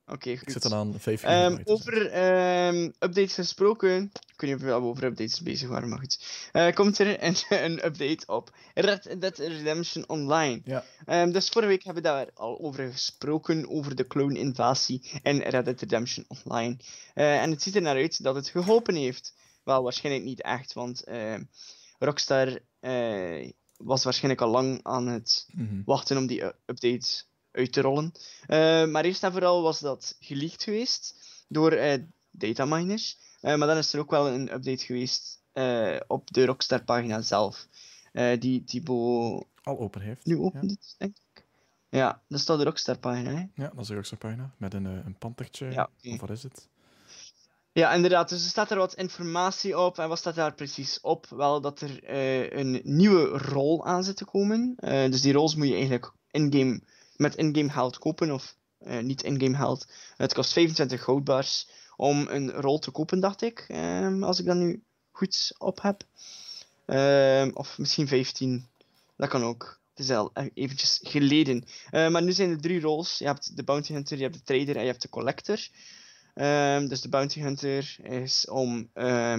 Oké, goed. zit dan aan 5 Ehm, over ehm, updates gesproken. Ik weet niet of we over updates bezig waren, maar goed. Eh, komt er een, een update op Red Dead Redemption Online. Ja. Ehm, dus vorige week hebben we daar al over gesproken, over de clone-invasie in Red Dead Redemption Online. Eh, en het ziet er naar uit dat het geholpen heeft. Wel, waarschijnlijk niet echt, want Rockstar eh, was waarschijnlijk al lang aan het Mhm. wachten om die update uit te rollen. Eh, maar eerst en vooral was dat geleakt geweest door eh dataminers. Eh, maar dan is er ook wel een update geweest op de Rockstar pagina zelf. die Thibaut Al open heeft. nu Ja. opent, denk ik. Ja, dat staat de Rockstar pagina. Hè? Ja, dat is een Rockstar pagina. Met een, een pantertje. Ja. Of wat is het? Ja, inderdaad. Dus er staat er wat informatie op. En wat staat daar precies op? Wel dat er een nieuwe rol aan zit te komen. Dus die roles moet je eigenlijk in-game, met in-game geld kopen. Of eh, niet in-game geld. Het kost 25 goudbars om een rol te kopen, dacht ik. Ehm, als ik dat nu goed op heb. Ehm, of misschien 15. Dat kan ook. Het is al e- eventjes geleden. Eh, maar nu zijn er drie roles. Je hebt de Bounty Hunter, je hebt de Trader en je hebt de Collector. Ehm, dus de Bounty Hunter is om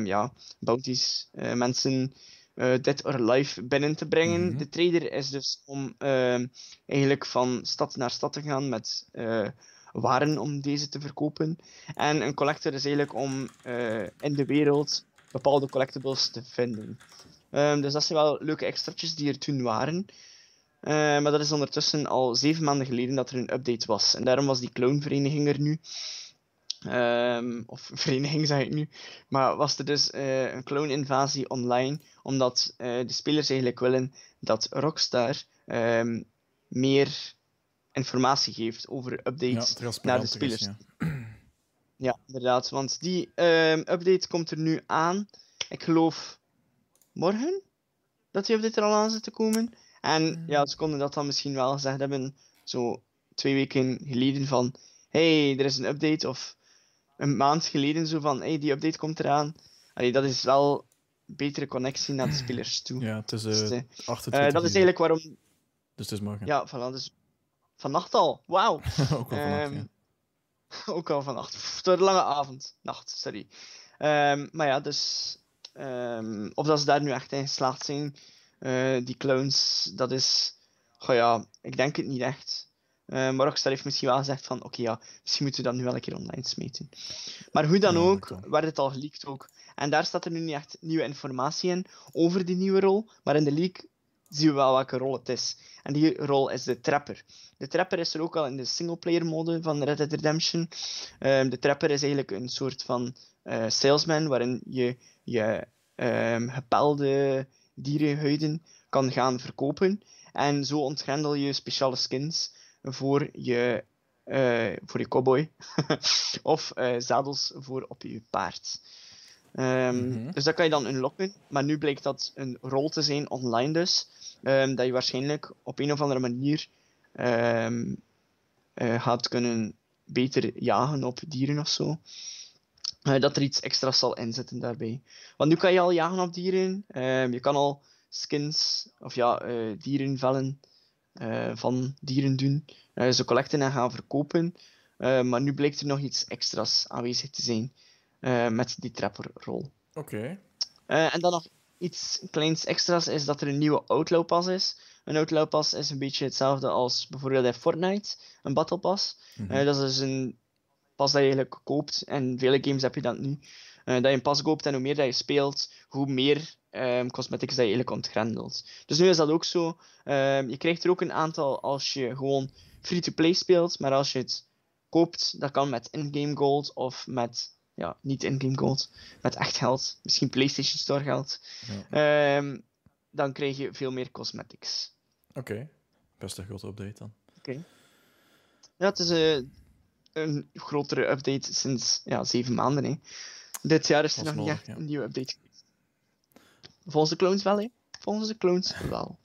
ja, bounties, eh, mensen dead or alive binnen te brengen. Mhm. De Trader is dus om ehm, eigenlijk van stad naar stad te gaan met eh, waren om deze te verkopen. En een Collector is eigenlijk om eh, in de wereld bepaalde collectibles te vinden. Ehm, dus dat zijn wel leuke extraatjes die er toen waren. Eh, maar dat is ondertussen al zeven maanden geleden dat er een update was. En daarom was die clownvereniging er nu. Ehm, of vereniging zeg ik nu. Maar was er dus eh, een clone-invasie online. Omdat eh, de spelers eigenlijk willen dat Rockstar ehm, meer informatie geeft over Ja, updates naar de is, spelers. ja. Ja, inderdaad. Want die ehm, update komt er nu aan. Ik geloof morgen dat die update er al aan zit te komen. En ja, ze konden dat dan misschien wel gezegd hebben, zo twee weken geleden van hey, er is een update. Of een maand geleden zo van hey, die update komt eraan. Allee, dat is wel een betere connectie naar de spelers toe. Ja, het is Dus, eh eh, 28 eh, dat is eigenlijk waarom... Dus het is morgen. Ja, voilà, dus vannacht al. Wauw. ook wel vannacht, Ehm, ja. Ook al vannacht. Pff, wordt een lange avond. Nacht, sorry. Ehm, maar ja, dus... ehm, of dat ze daar nu echt in geslaagd zijn. eh, die clowns, dat is... Goh ja, ik denk het niet echt. Eh, maar Rockstar heeft misschien wel gezegd van... Oké ja, misschien moeten we dat nu wel een keer online smeten. Maar hoe dan ook, werd het al geleakt ook. En daar staat er nu niet echt nieuwe informatie in over die nieuwe rol. Maar in de leak zien we wel welke rol het is. En die rol is de Trapper. De Trapper is er ook al in de singleplayer mode van Red Dead Redemption. Ehm, de Trapper is eigenlijk een soort van eh, salesman waarin je je ehm, gepelde dierenhuiden kan gaan verkopen. En zo ontgrendel je speciale skins voor je, eh, voor je cowboy. of eh, zadels voor op je paard. Ehm, Mhm. Dus dat kan je dan unlocken. Maar nu blijkt dat een rol te zijn online dus. ehm, dat je waarschijnlijk op een of andere manier ehm, eh, gaat kunnen beter jagen op dieren of zo. dat er iets extra's zal inzitten daarbij. Want nu kan je al jagen op dieren. Je kan al skins, of ja, eh, dierenvellen eh, van dieren doen. eh, ze collecten en gaan verkopen. Eh, maar nu blijkt er nog iets extra's aanwezig te zijn met die trapperrol. Oké. En dan nog iets kleins extra's is dat er een nieuwe Outlaw Pass is. Een Outlaw Pass is een beetje hetzelfde als bijvoorbeeld in Fortnite, een Battle Pass. Mhm. Dat is dus een pas dat je eigenlijk koopt. En vele games heb je dat nu. Eh, dat je een pas koopt en hoe meer dat je speelt, hoe meer ehm, cosmetics dat je eigenlijk ontgrendelt. Dus nu is dat ook zo. Ehm, je krijgt er ook een aantal als je gewoon free-to-play speelt. Maar als je het koopt, dat kan met in-game gold of met ja, niet in-game gold, met echt geld. Misschien PlayStation Store geld. Ja. Ehm, dan krijg je veel meer cosmetics. Oké. Best een grote update dan. Ja, het is eh, een grotere update sinds ja, zeven maanden. Hè. Dit jaar is er nog niet nodig, echt ja. een nieuwe update geweest. Volgens de clones wel, hè? Volgens de clones wel.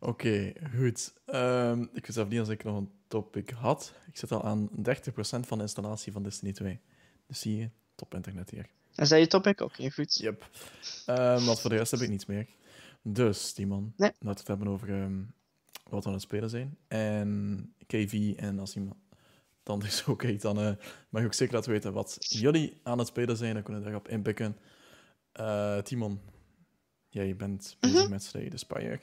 Oké, goed. Ehm, ik wist zelf niet als ik nog een topic had. Ik zit al aan 30% van de installatie van Destiny 2. Dus zie je, top internet hier. Is dat je topic? Oké, goed. Yep. Ehm want voor de rest heb ik niets meer. Dus, die man. Nee. Laten we het hebben over ehm, wat we aan het spelen zijn. En KV en als iemand dan is oké, dan eh, mag je ook zeker laten weten wat jullie aan het spelen zijn. Dan kunnen we daarop inpikken. Eh, Timon, jij bent bezig Mhm. met Slay the Spire.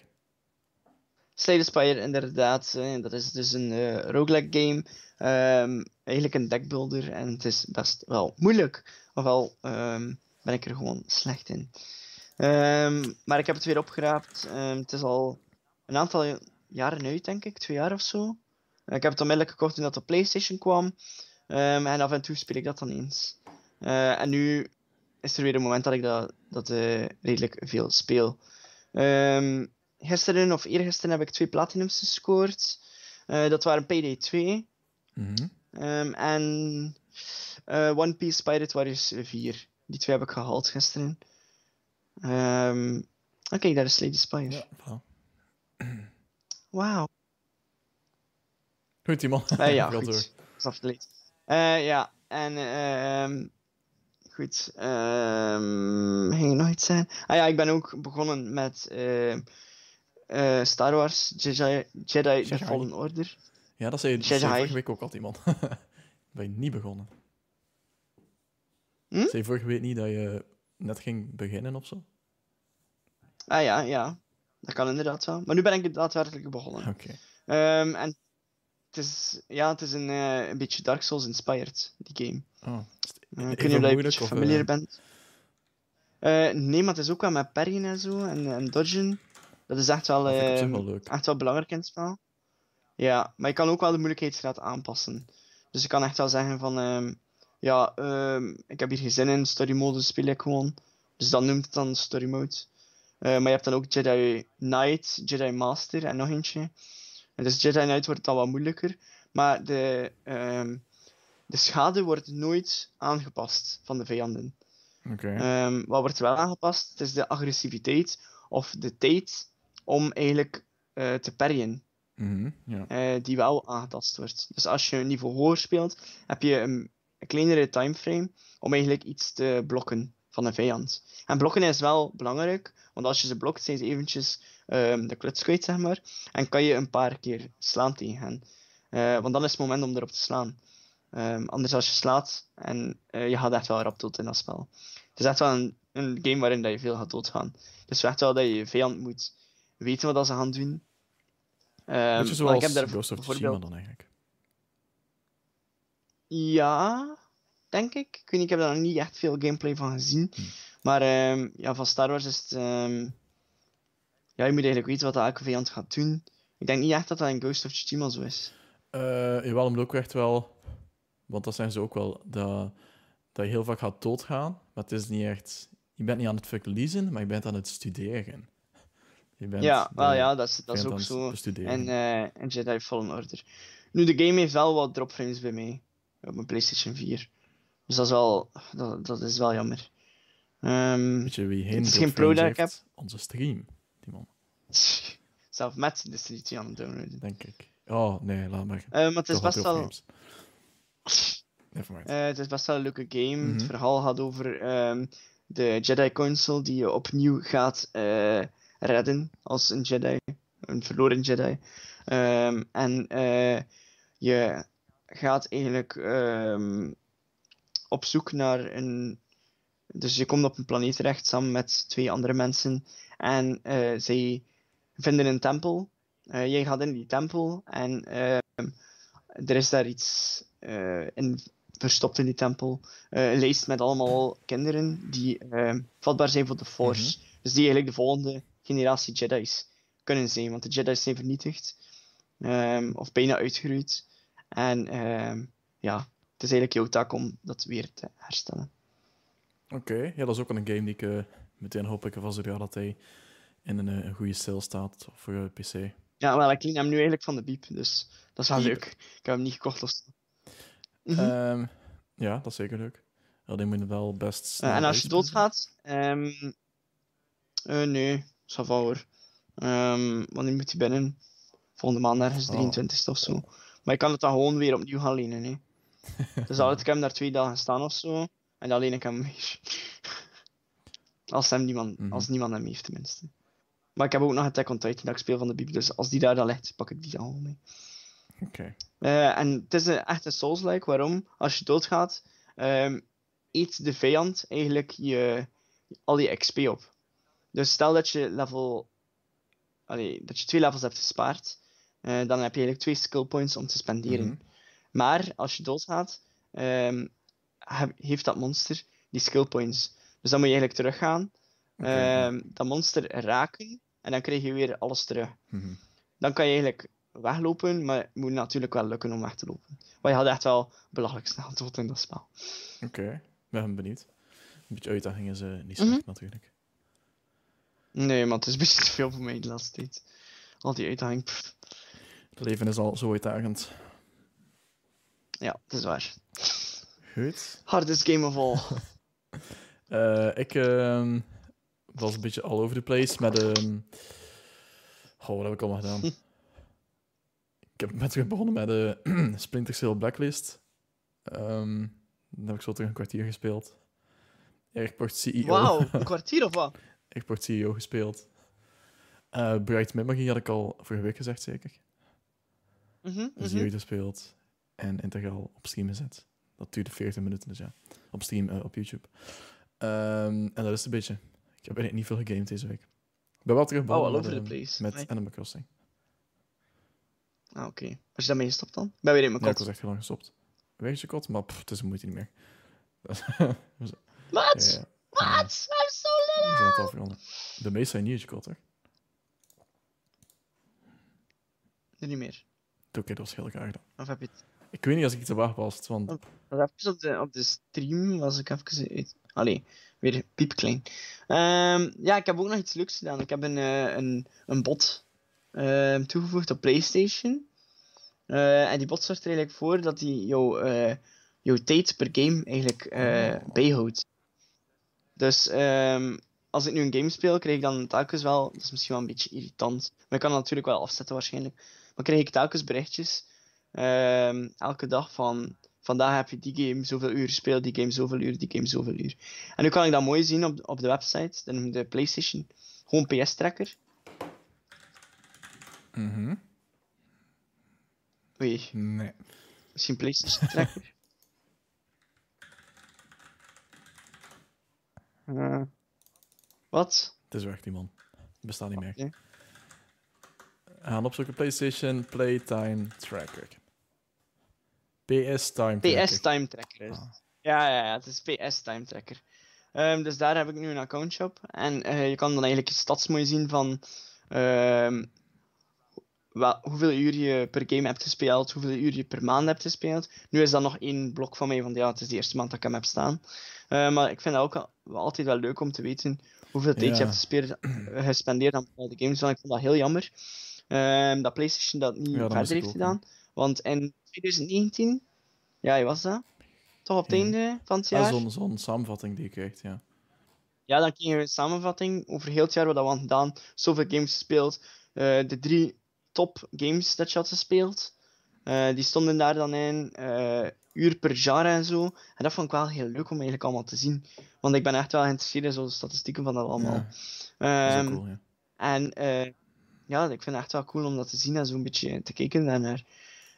Slay the Spire, inderdaad. hè, dat is dus een eh, roguelike game. Ehm, eigenlijk een deckbuilder. En het is best wel moeilijk. Ofwel ehm, ben ik er gewoon slecht in. Ehm, maar ik heb het weer opgeraapt. Het is al een aantal jaren uit, denk ik. Twee jaar of zo. Ik heb het onmiddellijk gekocht toen dat op PlayStation kwam. Ehm, en af en toe speel ik dat dan eens. Eh, en nu is er weer een moment dat ik dat, dat eh, redelijk veel speel. Ehm, gisteren of eergisteren heb ik twee platinums gescoord. Eh, dat waren Payday 2 Mhm. ehm, en One Piece Pirate Warriors 4. Die twee heb ik gehaald gisteren. Oké, daar is the Spire. Ja. Wauw. Goed, Timon. Eh, ja, goed. Dat is. Eh, ja, en ehm goed. ehm ging er nog iets zijn? Ah ja, ik ben ook begonnen met eh, Star Wars Jedi, Jedi, The. Fallen Order. Ja, dat zei je vorige week ook al, Timon. ben je niet begonnen? Hm? Zei je vorige week niet dat je net ging beginnen of zo? Ah ja, ja. Dat kan inderdaad wel. Maar nu ben ik daadwerkelijk begonnen. Oké. Ehm, en het is, ja, het is een, eh, een beetje Dark Souls inspired, die game. Oh. Het Eh, ik weet niet of je een moeilijk, beetje of, eh, bent. Nee, maar het is ook wel met parryen en zo, en, en dodgen. Dat is echt wel, Dat ik ehm, wel echt wel belangrijk in het spel. Ja, maar je kan ook wel de moeilijkheidsgraad aanpassen. Dus je kan echt wel zeggen van, ehm, ja, ehm, ik heb hier geen zin in, story mode speel ik gewoon. Dus dan noemt het dan story mode. Maar je hebt dan ook Jedi Knight, Jedi Master en nog eentje. En dus Jedi Knight wordt dan wat moeilijker. Maar de, ehm, de schade wordt nooit aangepast van de vijanden. Oké. Ehm, wat wordt wel aangepast? Het is de agressiviteit of de tijd om eigenlijk eh, te parryen, Mhm, eh, die wel aangetast wordt. Dus als je een niveau hoger speelt, heb je een, een kleinere timeframe om eigenlijk iets te blokken van een vijand. En blokken is wel belangrijk, want als je ze blokt, zijn ze eventjes ehm, de kluts kwijt, zeg maar. En kan je een paar keer slaan tegen hen. Eh, want dan is het moment om erop te slaan. Ehm, anders als je slaat en eh, je gaat echt wel rap dood in dat spel. Het is echt wel een, een game waarin dat je veel gaat doodgaan. Dus echt wel dat je je vijand moet weten wat dat ze gaan doen. Ehm, Beetje zoals ik heb daar bijvoorbeeld... dan eigenlijk. Ja, denk ik. Ik weet niet, ik heb daar nog niet echt veel gameplay van gezien. Hm. Maar ehm, ja, van Star Wars is het... ehm, Ja, je moet eigenlijk weten wat elke vijand gaat doen. Ik denk niet echt dat dat in Ghost of Tsushima zo is. Eh jawel, omdat ook echt wel... Want dat zijn ze ook wel, dat, dat je heel vaak gaat doodgaan. Maar het is niet echt... Je bent niet aan het verliezen, maar je bent aan het studeren. Je bent Ja, wel ja, dat is, dat is ook zo. En, eh en Jedi Fallen Order. Nu, de game heeft wel wat dropframes bij mij. Op mijn PlayStation 4. Dus dat is wel, dat, dat is wel jammer. Ehm, Weet je wie heen het is geen pro dat ik heeft? Onze stream, die man, zelf met de Street aan het downloaden. denk ik. Oh, nee, laat maar. Eh, maar het is Toch best wel... Eh, het is best wel een leuke game. Het Mhm. verhaal gaat over ehm, de Jedi Council die je opnieuw gaat eh, redden als een Jedi, een verloren Jedi. Ehm, en je gaat eigenlijk op zoek naar een. Dus je komt op een planeet terecht samen met twee andere mensen. En eh, zij vinden een tempel. Eh, jij gaat in die tempel en ehm, er is daar iets eh, in verstopt in die tempel. Eh, een lijst met allemaal kinderen die vatbaar zijn voor de Force. Dus die eigenlijk de volgende generatie Jedi's kunnen zijn. Want de Jedi's zijn vernietigd. ehm, of bijna uitgeroeid. En ehm, ja, het is eigenlijk jouw taak om dat weer te herstellen. Oké, ja, dat is ook een game die ik eh, meteen hoop ik van zodra dat hij in een, eh, een goede stijl staat voor eh, PC. Ja, wel, ik leen hem nu eigenlijk van de biep, dus dat is wel leuk. Ik heb hem niet gekocht of. Mhm. Ehm, ja, dat is zeker leuk. Alleen moet je wel best snel en als je doodgaat, ehm eh, nee, ça hoor. Ehm, wanneer moet hij binnen? Volgende maand ergens, Oh. 23 of zo. Maar je kan het dan gewoon weer opnieuw gaan lenen. Hè. Dus altijd, ik heb hem daar twee dagen staan of zo. En dan leen ik hem weer. als, hem niemand, Mhm. als niemand hem heeft, tenminste. Maar ik heb ook nog Attack on Titan dat ik speel van de Biep. Dus als die daar dan ligt, pak ik die dan gewoon mee. Oké. Eh, en het is een, echt een Souls-like. Waarom? Als je doodgaat, ehm, eet de vijand eigenlijk je, al je XP op. Dus stel dat je level. Allee, dat je twee levels hebt gespaard, eh, dan heb je eigenlijk twee skill points om te spenderen. Mhm. Maar als je doodgaat, ehm, heeft dat monster die skill points. Dus dan moet je eigenlijk teruggaan, ehm, dat monster raken, en dan krijg je weer alles terug Mhm. dan kan je eigenlijk weglopen, maar het moet natuurlijk wel lukken om weg te lopen. Maar je had echt wel belachelijk snel dood in dat spel. Oké, ben benieuwd. Een beetje uitdaging is niet Mhm. slecht natuurlijk. Nee, maar het is een beetje te veel voor mij de laatste tijd. Al die uitdaging. Het leven is al zo uitdagend. Ja, het is waar. Goed. Hardest game of all. Eh, ik ehm, was een beetje all over the place met... ehm Goh, wat heb ik allemaal gedaan? ik heb met weer begonnen met de Splinter Cell Blacklist. Ehm dan heb ik zo terug een kwartier gespeeld. Airport CEO. Wauw, een kwartier of wat? Airport CEO gespeeld. Eh Bright Memory had ik al vorige week gezegd, zeker. Mhm, Dus mhm. die gespeeld en integraal op stream gezet. Dat duurde 40 minuten, dus ja. Op stream, eh, op YouTube. Ehm, en dat is een beetje. Ik heb eigenlijk niet veel gegamed deze week. Ik ben wel terug Oh, met, place. met Nee. Animal Crossing. Ah, oké. Was je daarmee gestopt dan? Ik ben weer in mijn Ja, ik kot. was echt heel lang gestopt. Weet je kot, maar pff, het is een moeite niet meer. Wat? Ja, ja. Wat? I'm so We little! zijn het al veranderd. De meeste zijn niet je kot, hoor. Nee, niet meer. Oké, dat was heel graag dan. Of heb je het? Ik weet niet als ik iets heb aangepast, want even op de, op de stream was ik even uit. Allee, weer piepklein. Ehm, ja, ik heb ook nog iets leuks gedaan. Ik heb een, eh, een, een bot ehm, toegevoegd op PlayStation. Eh, en die bot zorgt er eigenlijk voor dat hij jouw, eh, jouw tijd per game eigenlijk eh, Oh. bijhoudt. Dus ehm, als ik nu een game speel, krijg ik dan telkens wel, dat is misschien wel een beetje irritant, maar ik kan het natuurlijk wel afzetten waarschijnlijk, maar krijg ik telkens berichtjes ehm, elke dag van vandaag heb je die game zoveel uur gespeeld, die game zoveel uur, die game zoveel uur. En nu kan ik dat mooi zien op, op de website, de PlayStation, gewoon PS-tracker. Mhm. Oei, Nee. misschien PlayStation tracker. Eh, wat? Het is weg, die man. Bestaat niet meer. Oké. Gaan opzoeken PlayStation Playtime Tracker. PS Time Tracker. PS Time Tracker Ah. het. Ja, ja, ja, het is PS Time Tracker. Ehm, dus daar heb ik nu een account op. En eh, je kan dan eigenlijk je stats mooi zien van ehm, wel, hoeveel uur je per game hebt gespeeld, hoeveel uur je per maand hebt gespeeld. Nu is dat nog één blok van mij, want ja, het is de eerste maand dat ik hem heb staan. Eh, maar ik vind dat ook al- altijd wel leuk om te weten hoeveel tijd Ja. je hebt gespeeld, eh, gespendeerd aan bepaalde games. Want ik vond dat heel jammer ehm, dat PlayStation dat niet Ja, dat verder heeft ook, gedaan. Want in 2019, ja, je was dat? Toch op het Ja. einde van het Ah, jaar? zo'n zo'n samenvatting die je krijgt, ja. Ja, dan kreeg je een samenvatting over heel het jaar wat we hadden gedaan. Zoveel games gespeeld. eh, de drie top games dat je had gespeeld. Eh, die stonden daar dan in, eh, uur per jaar en zo. En dat vond ik wel heel leuk om eigenlijk allemaal te zien. Want ik ben echt wel geïnteresseerd in zo'n statistieken van dat allemaal. Ja, dat is Ehm, cool, ja. en ja, ik vind het echt wel cool om dat te zien en zo'n beetje te kijken daarnaar.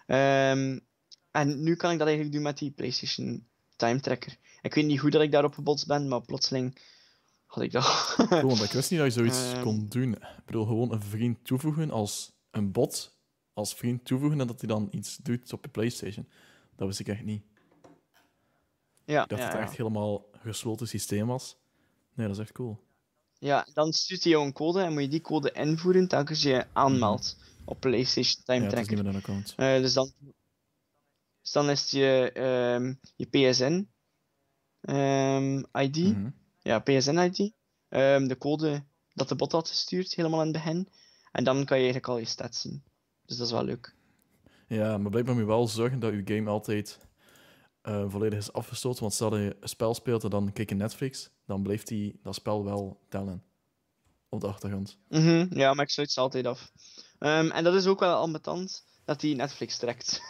Ehm, en nu kan ik dat eigenlijk doen met die PlayStation Time Tracker. Ik weet niet hoe dat ik daarop gebotst ben, maar plotseling had ik dat. Want ik wist niet dat je zoiets Ehm. kon doen. Ik bedoel, gewoon een vriend toevoegen als een bot, als vriend toevoegen en dat hij dan iets doet op je PlayStation. Dat wist ik echt niet. ja, Ik dacht ja, dat het ja. echt helemaal gesloten systeem was. Nee, dat is echt cool. ja, dan stuurt hij jou een code en moet je die code invoeren telkens je aanmeldt op PlayStation Time ja, Tracker. account. Eh, dus, dan, dus dan is het je, ehm, je PSN ehm, ID. Mhm. Ja, PSN-ID. Ehm, de code dat de bot had gestuurd, helemaal in het begin. En dan kan je eigenlijk al je stats zien. Dus dat is wel leuk. Ja, maar blijkbaar moet je wel zorgen dat je game altijd eh, volledig is afgestoten. Want stel dat je een spel speelt en dan kijk je Netflix, dan blijft die, dat spel wel tellen. Op de achtergrond. Mhm, ja, maar ik sluit ze altijd af. Ehm, en dat is ook wel ambetant dat die Netflix trekt.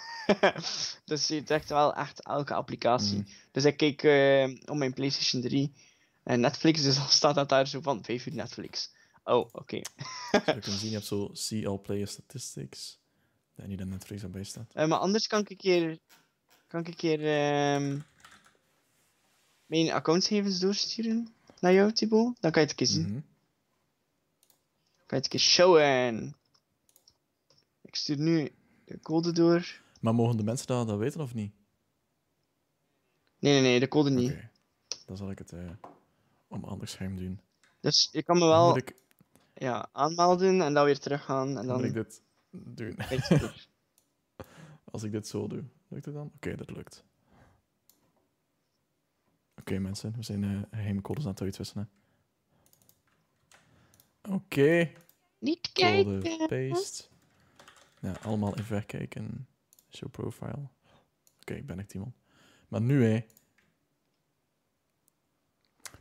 dus je trekt wel echt elke applicatie. Mhm. Dus ik kijk eh, op mijn PlayStation 3 en Netflix, dus dan staat dat daar zo van 5 uur Netflix. Oh, oké. Zoals je kan zien, je hebt zo See All Player Statistics. En niet dat Netflix erbij staat. Eh, maar anders kan ik een keer, kan ik een keer ehm, mijn accountgegevens doorsturen naar jou, Thibaut. Dan kan je het een keer zien. Mhm. Kan je het een keer showen. Ik stuur nu de code door. Maar mogen de mensen dat, dat weten of niet? Nee, nee, nee, de code niet. Dan zal ik het eh om een ander scherm doen. Dus je kan me wel ik, ja, aanmelden en dan weer teruggaan. En dan moet ik dit doen. Als ik dit zo doe, lukt het dan? Oké, dat lukt. Oké, mensen, we zijn uh, geheime codes aan het uitwisselen. Oké, Niet code kijken. paste. Ja, allemaal even wegkijken. Show profile. Oké, ik ben echt Timon. Maar nu, hè.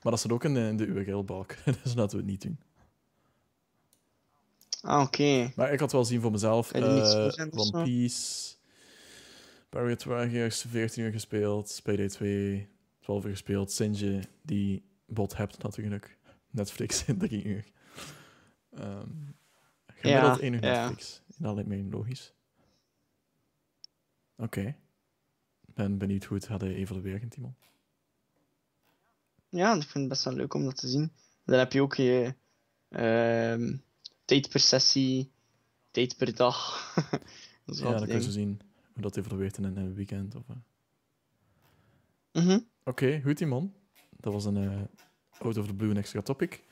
Maar dat zit ook in de, in de URL-balk, dus laten we het niet doen. Ah, oké. Maar ik had wel zien voor mezelf. Of One? Piece. Barrier 12 14 uur gespeeld. Payday 2, 12 uur gespeeld. Sinje, die bot hebt natuurlijk. Netflix, 3 uur. Ehm gemiddeld Ja, 1 uur ja. Dat lijkt mij logisch. Oké. Ben benieuwd hoe het gaat evalueren, Timon. Ja, ik vind het best wel leuk om dat te zien. Dan heb je ook je ehm, tijd per sessie, tijd per dag. dat Ja, dan kun je zo zien hoe dat evalueert in een, weekend. Of, eh. Mhm. Oké, goed Timon. Dat was een eh out of the blue extra topic.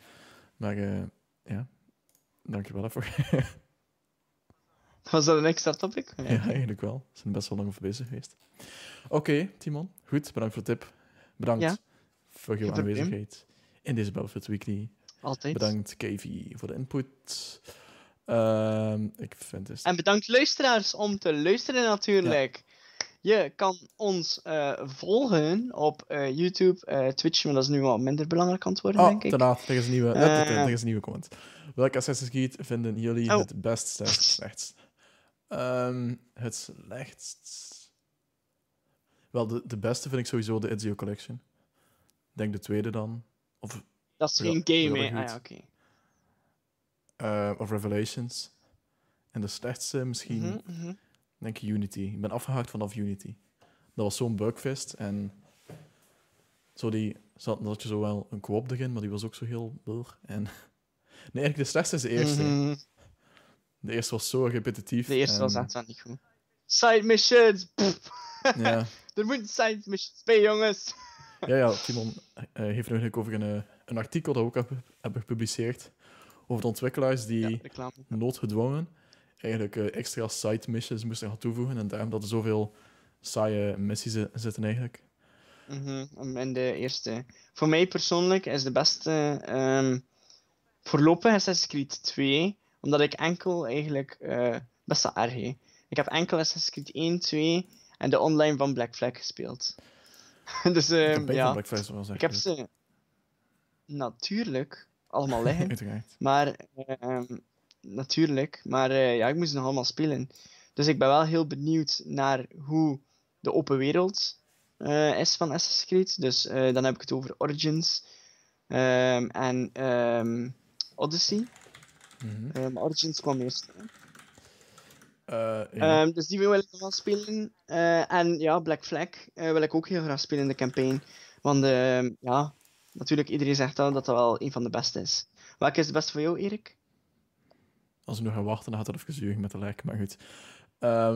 Maar eh, ja, dankjewel daarvoor. Was dat een extra topic? ja, eigenlijk wel. We zijn best wel lang over bezig geweest. Oké, Timon. Goed, bedankt voor de tip. Bedankt Ja. voor probleem. aanwezigheid in deze Battlefield Weekly. Altijd. Bedankt, KV, voor de input. Ehm, ik vind het... En bedankt luisteraars om te luisteren natuurlijk. Je kan ons eh, volgen op eh, YouTube, eh, Twitch, maar dat is nu wat minder belangrijk aan het worden, Oh, denk ik. laat. Er is een nieuwe, er is een nieuwe comment. Welke Assassin's Creed vinden jullie Oh. het best slash Ehm, het slechtst... Wel, de, de beste vind ik sowieso de Ezio Collection. Ik denk de tweede dan. Of, Dat is Ja, geen game, hè? Ah ja, oké. eh, of Revelations. En de slechtste misschien, Mhm, mhm. denk ik Unity. Ik ben afgehaakt vanaf Unity. Dat was zo'n bugfest en... Zo die... Zat, had je zo wel een co-op erin, maar die was ook zo heel... blur. En... Nee, eigenlijk de slechtste is de eerste. Mhm. De eerste was zo repetitief. De eerste was en- echt wel niet goed. Side missions! Ja, er moeten side missions bij, jongens! ja, ja Timon eh, heeft nu eigenlijk over een, eh, een artikel dat we ook hebben, hebben gepubliceerd over de ontwikkelaars die Ja, noodgedwongen eigenlijk eh, extra side missions moesten gaan toevoegen en daarom dat er zoveel saaie missies zi- zitten eigenlijk. Mhm, om in de eerste. Voor mij persoonlijk is de beste ehm voorlopig Assassin's Creed 2, omdat ik enkel eigenlijk best wel erg. Ik heb enkel Assassin's Creed 1, 2 en de online van Black Flag gespeeld. dus ehm, ja, Black ik heb leuk. ze natuurlijk allemaal liggen. Maar, ehm, natuurlijk. Maar eh, ja, ik moest ze nog allemaal spelen. Dus ik ben wel heel benieuwd naar hoe de open wereld eh, is van Assassin's Creed. Dus dan heb ik het over Origins ehm, en ehm, Odyssey. Ehm, Origins kwam eerst. Eh, ja. Ehm, dus die wil ik wel spelen. Eh, en ja, Black Flag wil ik ook heel graag spelen in de campaign. Want ehm, ja, natuurlijk, iedereen zegt dat dat dat wel een van de beste is. Welke is de beste voor jou, Erik? Als we nog gaan wachten, dan gaat het even zuigen met de lek. Maar goed.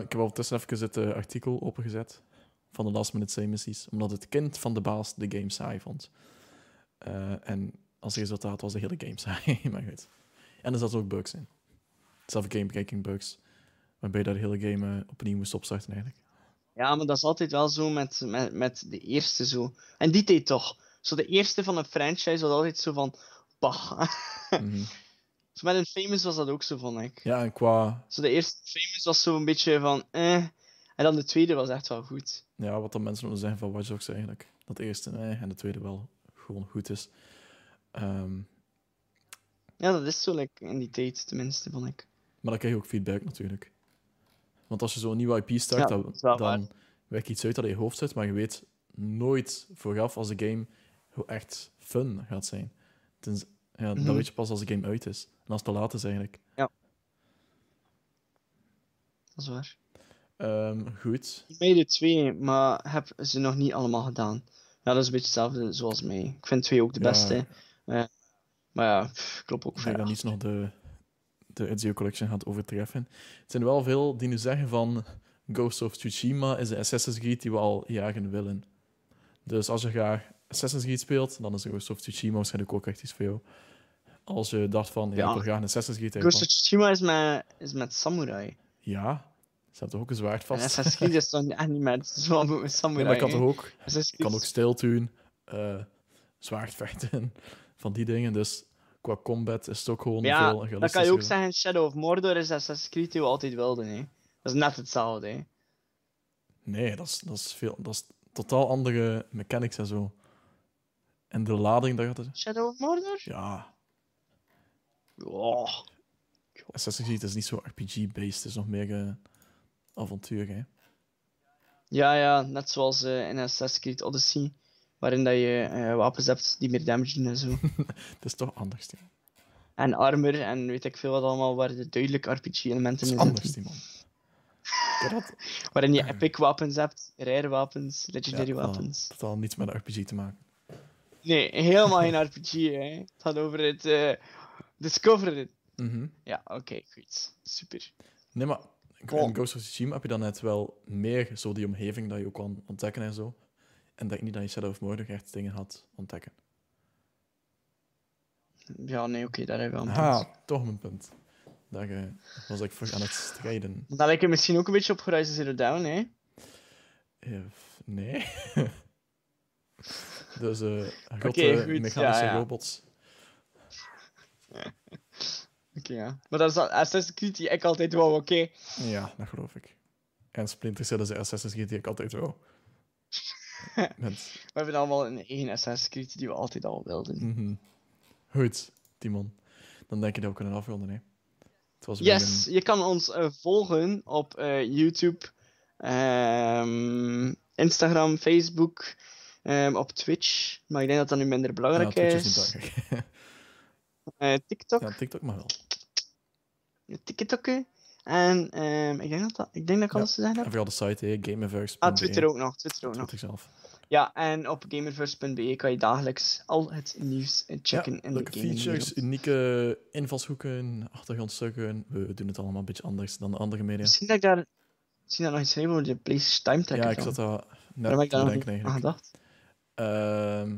Ik heb ondertussen even het artikel opengezet van de Last Minute Missies. Omdat het kind van de baas de game saai vond. En als resultaat was de hele game saai. maar goed. En er zaten ook bugs in. Zelf game-breaking bugs. Waarbij je daar de hele game eh, opnieuw moest opstarten eigenlijk. Ja, maar dat is altijd wel zo met, met, met de eerste zo. En die deed toch. Zo de eerste van een franchise was altijd zo van... Bah. Mhm. zo met een Famous was dat ook zo, vond ik. Ja, en qua Zo de eerste Famous was zo een beetje van... Eh. En dan de tweede was echt wel goed. ja, wat dan mensen nog zeggen van Watch Dogs eigenlijk. Dat eerste eh, en de tweede wel gewoon goed is. Ehm, Ja, dat is zo like, in die tijd, tenminste, vond ik. Maar dan krijg je ook feedback natuurlijk. Want als je zo'n nieuwe IP start, Ja, dan, werkt iets uit dat in je hoofd zit, maar je weet nooit vooraf als de game hoe echt fun gaat zijn. Tens- ja, Mhm. Dat weet je pas als de game uit is. En als het te laat is eigenlijk. Dat is waar. Ehm, goed. Ik ben de twee, maar heb ze nog niet allemaal gedaan. Ja, dat is een beetje hetzelfde zoals mij. Ik vind twee ook de Ja. beste. Maar ja, pff, klopt ook Ik denk verder. dat niets nog de, de Ezio Collection gaat overtreffen. Het zijn wel veel die nu zeggen van Ghost of Tsushima is de Assassin's Creed die we al jaren willen. Dus als je graag Assassin's Creed speelt, dan is Ghost of Tsushima waarschijnlijk ook echt iets voor jou. Als je dacht van, ja, Ja. ik wil graag een Assassin's Creed Ghost of Tsushima is met, is met samurai. Ja, ze hebben toch ook een zwaard En vast. Assassin's Creed is toch echt niet met Ja, samurai. maar ik kan toch ook, kan ook stil doen, eh zwaardvechten, van die dingen. Dus qua combat is het ook gewoon Ja, veel Dan kan je ook zeggen, Shadow of Mordor is Assassin's Creed die we altijd wilden. Hè? Dat is net hetzelfde. Hè? Nee, dat is, dat is veel. Dat is totaal andere mechanics en zo. En de lading, dat gaat het. Shadow of Mordor? Ja, Oh. Assassin's Creed is niet zo RPG-based, het is nog meer eh, avontuur. Hè? Ja, ja, net zoals eh, in Assassin's Creed Odyssey. Waarin dat je eh, wapens hebt die meer damage doen en zo. Het is toch anders, en armor en weet ik veel wat allemaal, waar de duidelijk RPG-elementen in is anders, zitten. Ik heb dat Waarin je epic wapens hebt, rare wapens, legendary ja, wapens. totaal niets met RPG te maken. Nee, helemaal geen RPG, hè. Het gaat over het eh discoveren. Mhm. Ja, oké, goed. Super. Nee, maar in. Ghost of Tsushima heb je dan net wel meer zo die omgeving dat je ook kan ontdekken en zo. En denk niet dat je dingen had ontdekken. Ja, nee, oké, daar heb je wel een punt. toch mijn punt. Daar eh, was ik voor aan het strijden. Dan lijkt het misschien ook een beetje op Horizon Zero Dawn, hè. Eh, nee. dus eh grote Oké, goed, mechanische ja, ja. robots. Oké, ja. Maar dat is Assassin's Creed die ik altijd wou, oké. Ja, dat geloof ik. En Splinter Cell is de Assassin's Creed die ik altijd wou. Met, We hebben allemaal een eigen Assassin's Creed die we altijd al wilden. mhm. Goed, Timon. Dan denk ik dat we kunnen afronden, hè. Het was Yes, een- je kan ons eh, volgen op eh, YouTube, ehm, Instagram, Facebook, ehm, op Twitch. Maar ik denk dat dat nu minder belangrijk is. is niet belangrijk. Eh, TikTok, ja, TikTok mag wel. TikTokken. En ehm, ik, denk dat dat, ik denk dat ik alles te zeggen En heb. vooral de site, hè, gameverse.be. Ah, Twitter ook nog. Twitter ook nog. Twitter zelf. Ja, en op gamerverse.be kan je dagelijks al het nieuws eh, checken ja, in de gaming features, unieke invalshoeken, achtergrondstukken. We doen het allemaal een beetje anders dan de andere media. Misschien dat ik daar, misschien dat nog iets schreef over de PlayStation Time Tracker. Ja, ik zat daar Waarom heb net ik te daar nog bedenken niet aan gedacht? Ehm,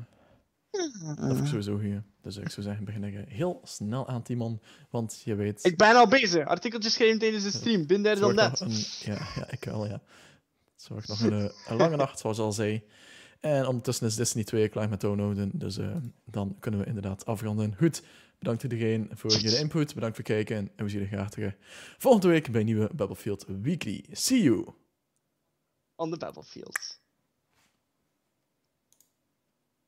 dat vind ik sowieso goed. Dus ik zou zeggen, begin er heel snel aan, Timon. Want je weet... ik ben al bezig. Artikeltjes schrijven tijdens de stream. Bin daar dan een, ja, ja, ik wel, ja. Het wordt nog een, eh, een lange nacht, zoals al zei. En ondertussen is Destiny 2 klaar met downloaden. Dus eh, dan kunnen we inderdaad afronden. Goed, bedankt iedereen voor jullie input. Bedankt voor het kijken. En we zien jullie graag terug volgende week bij een nieuwe Battlefield Weekly. See you! On the battlefield.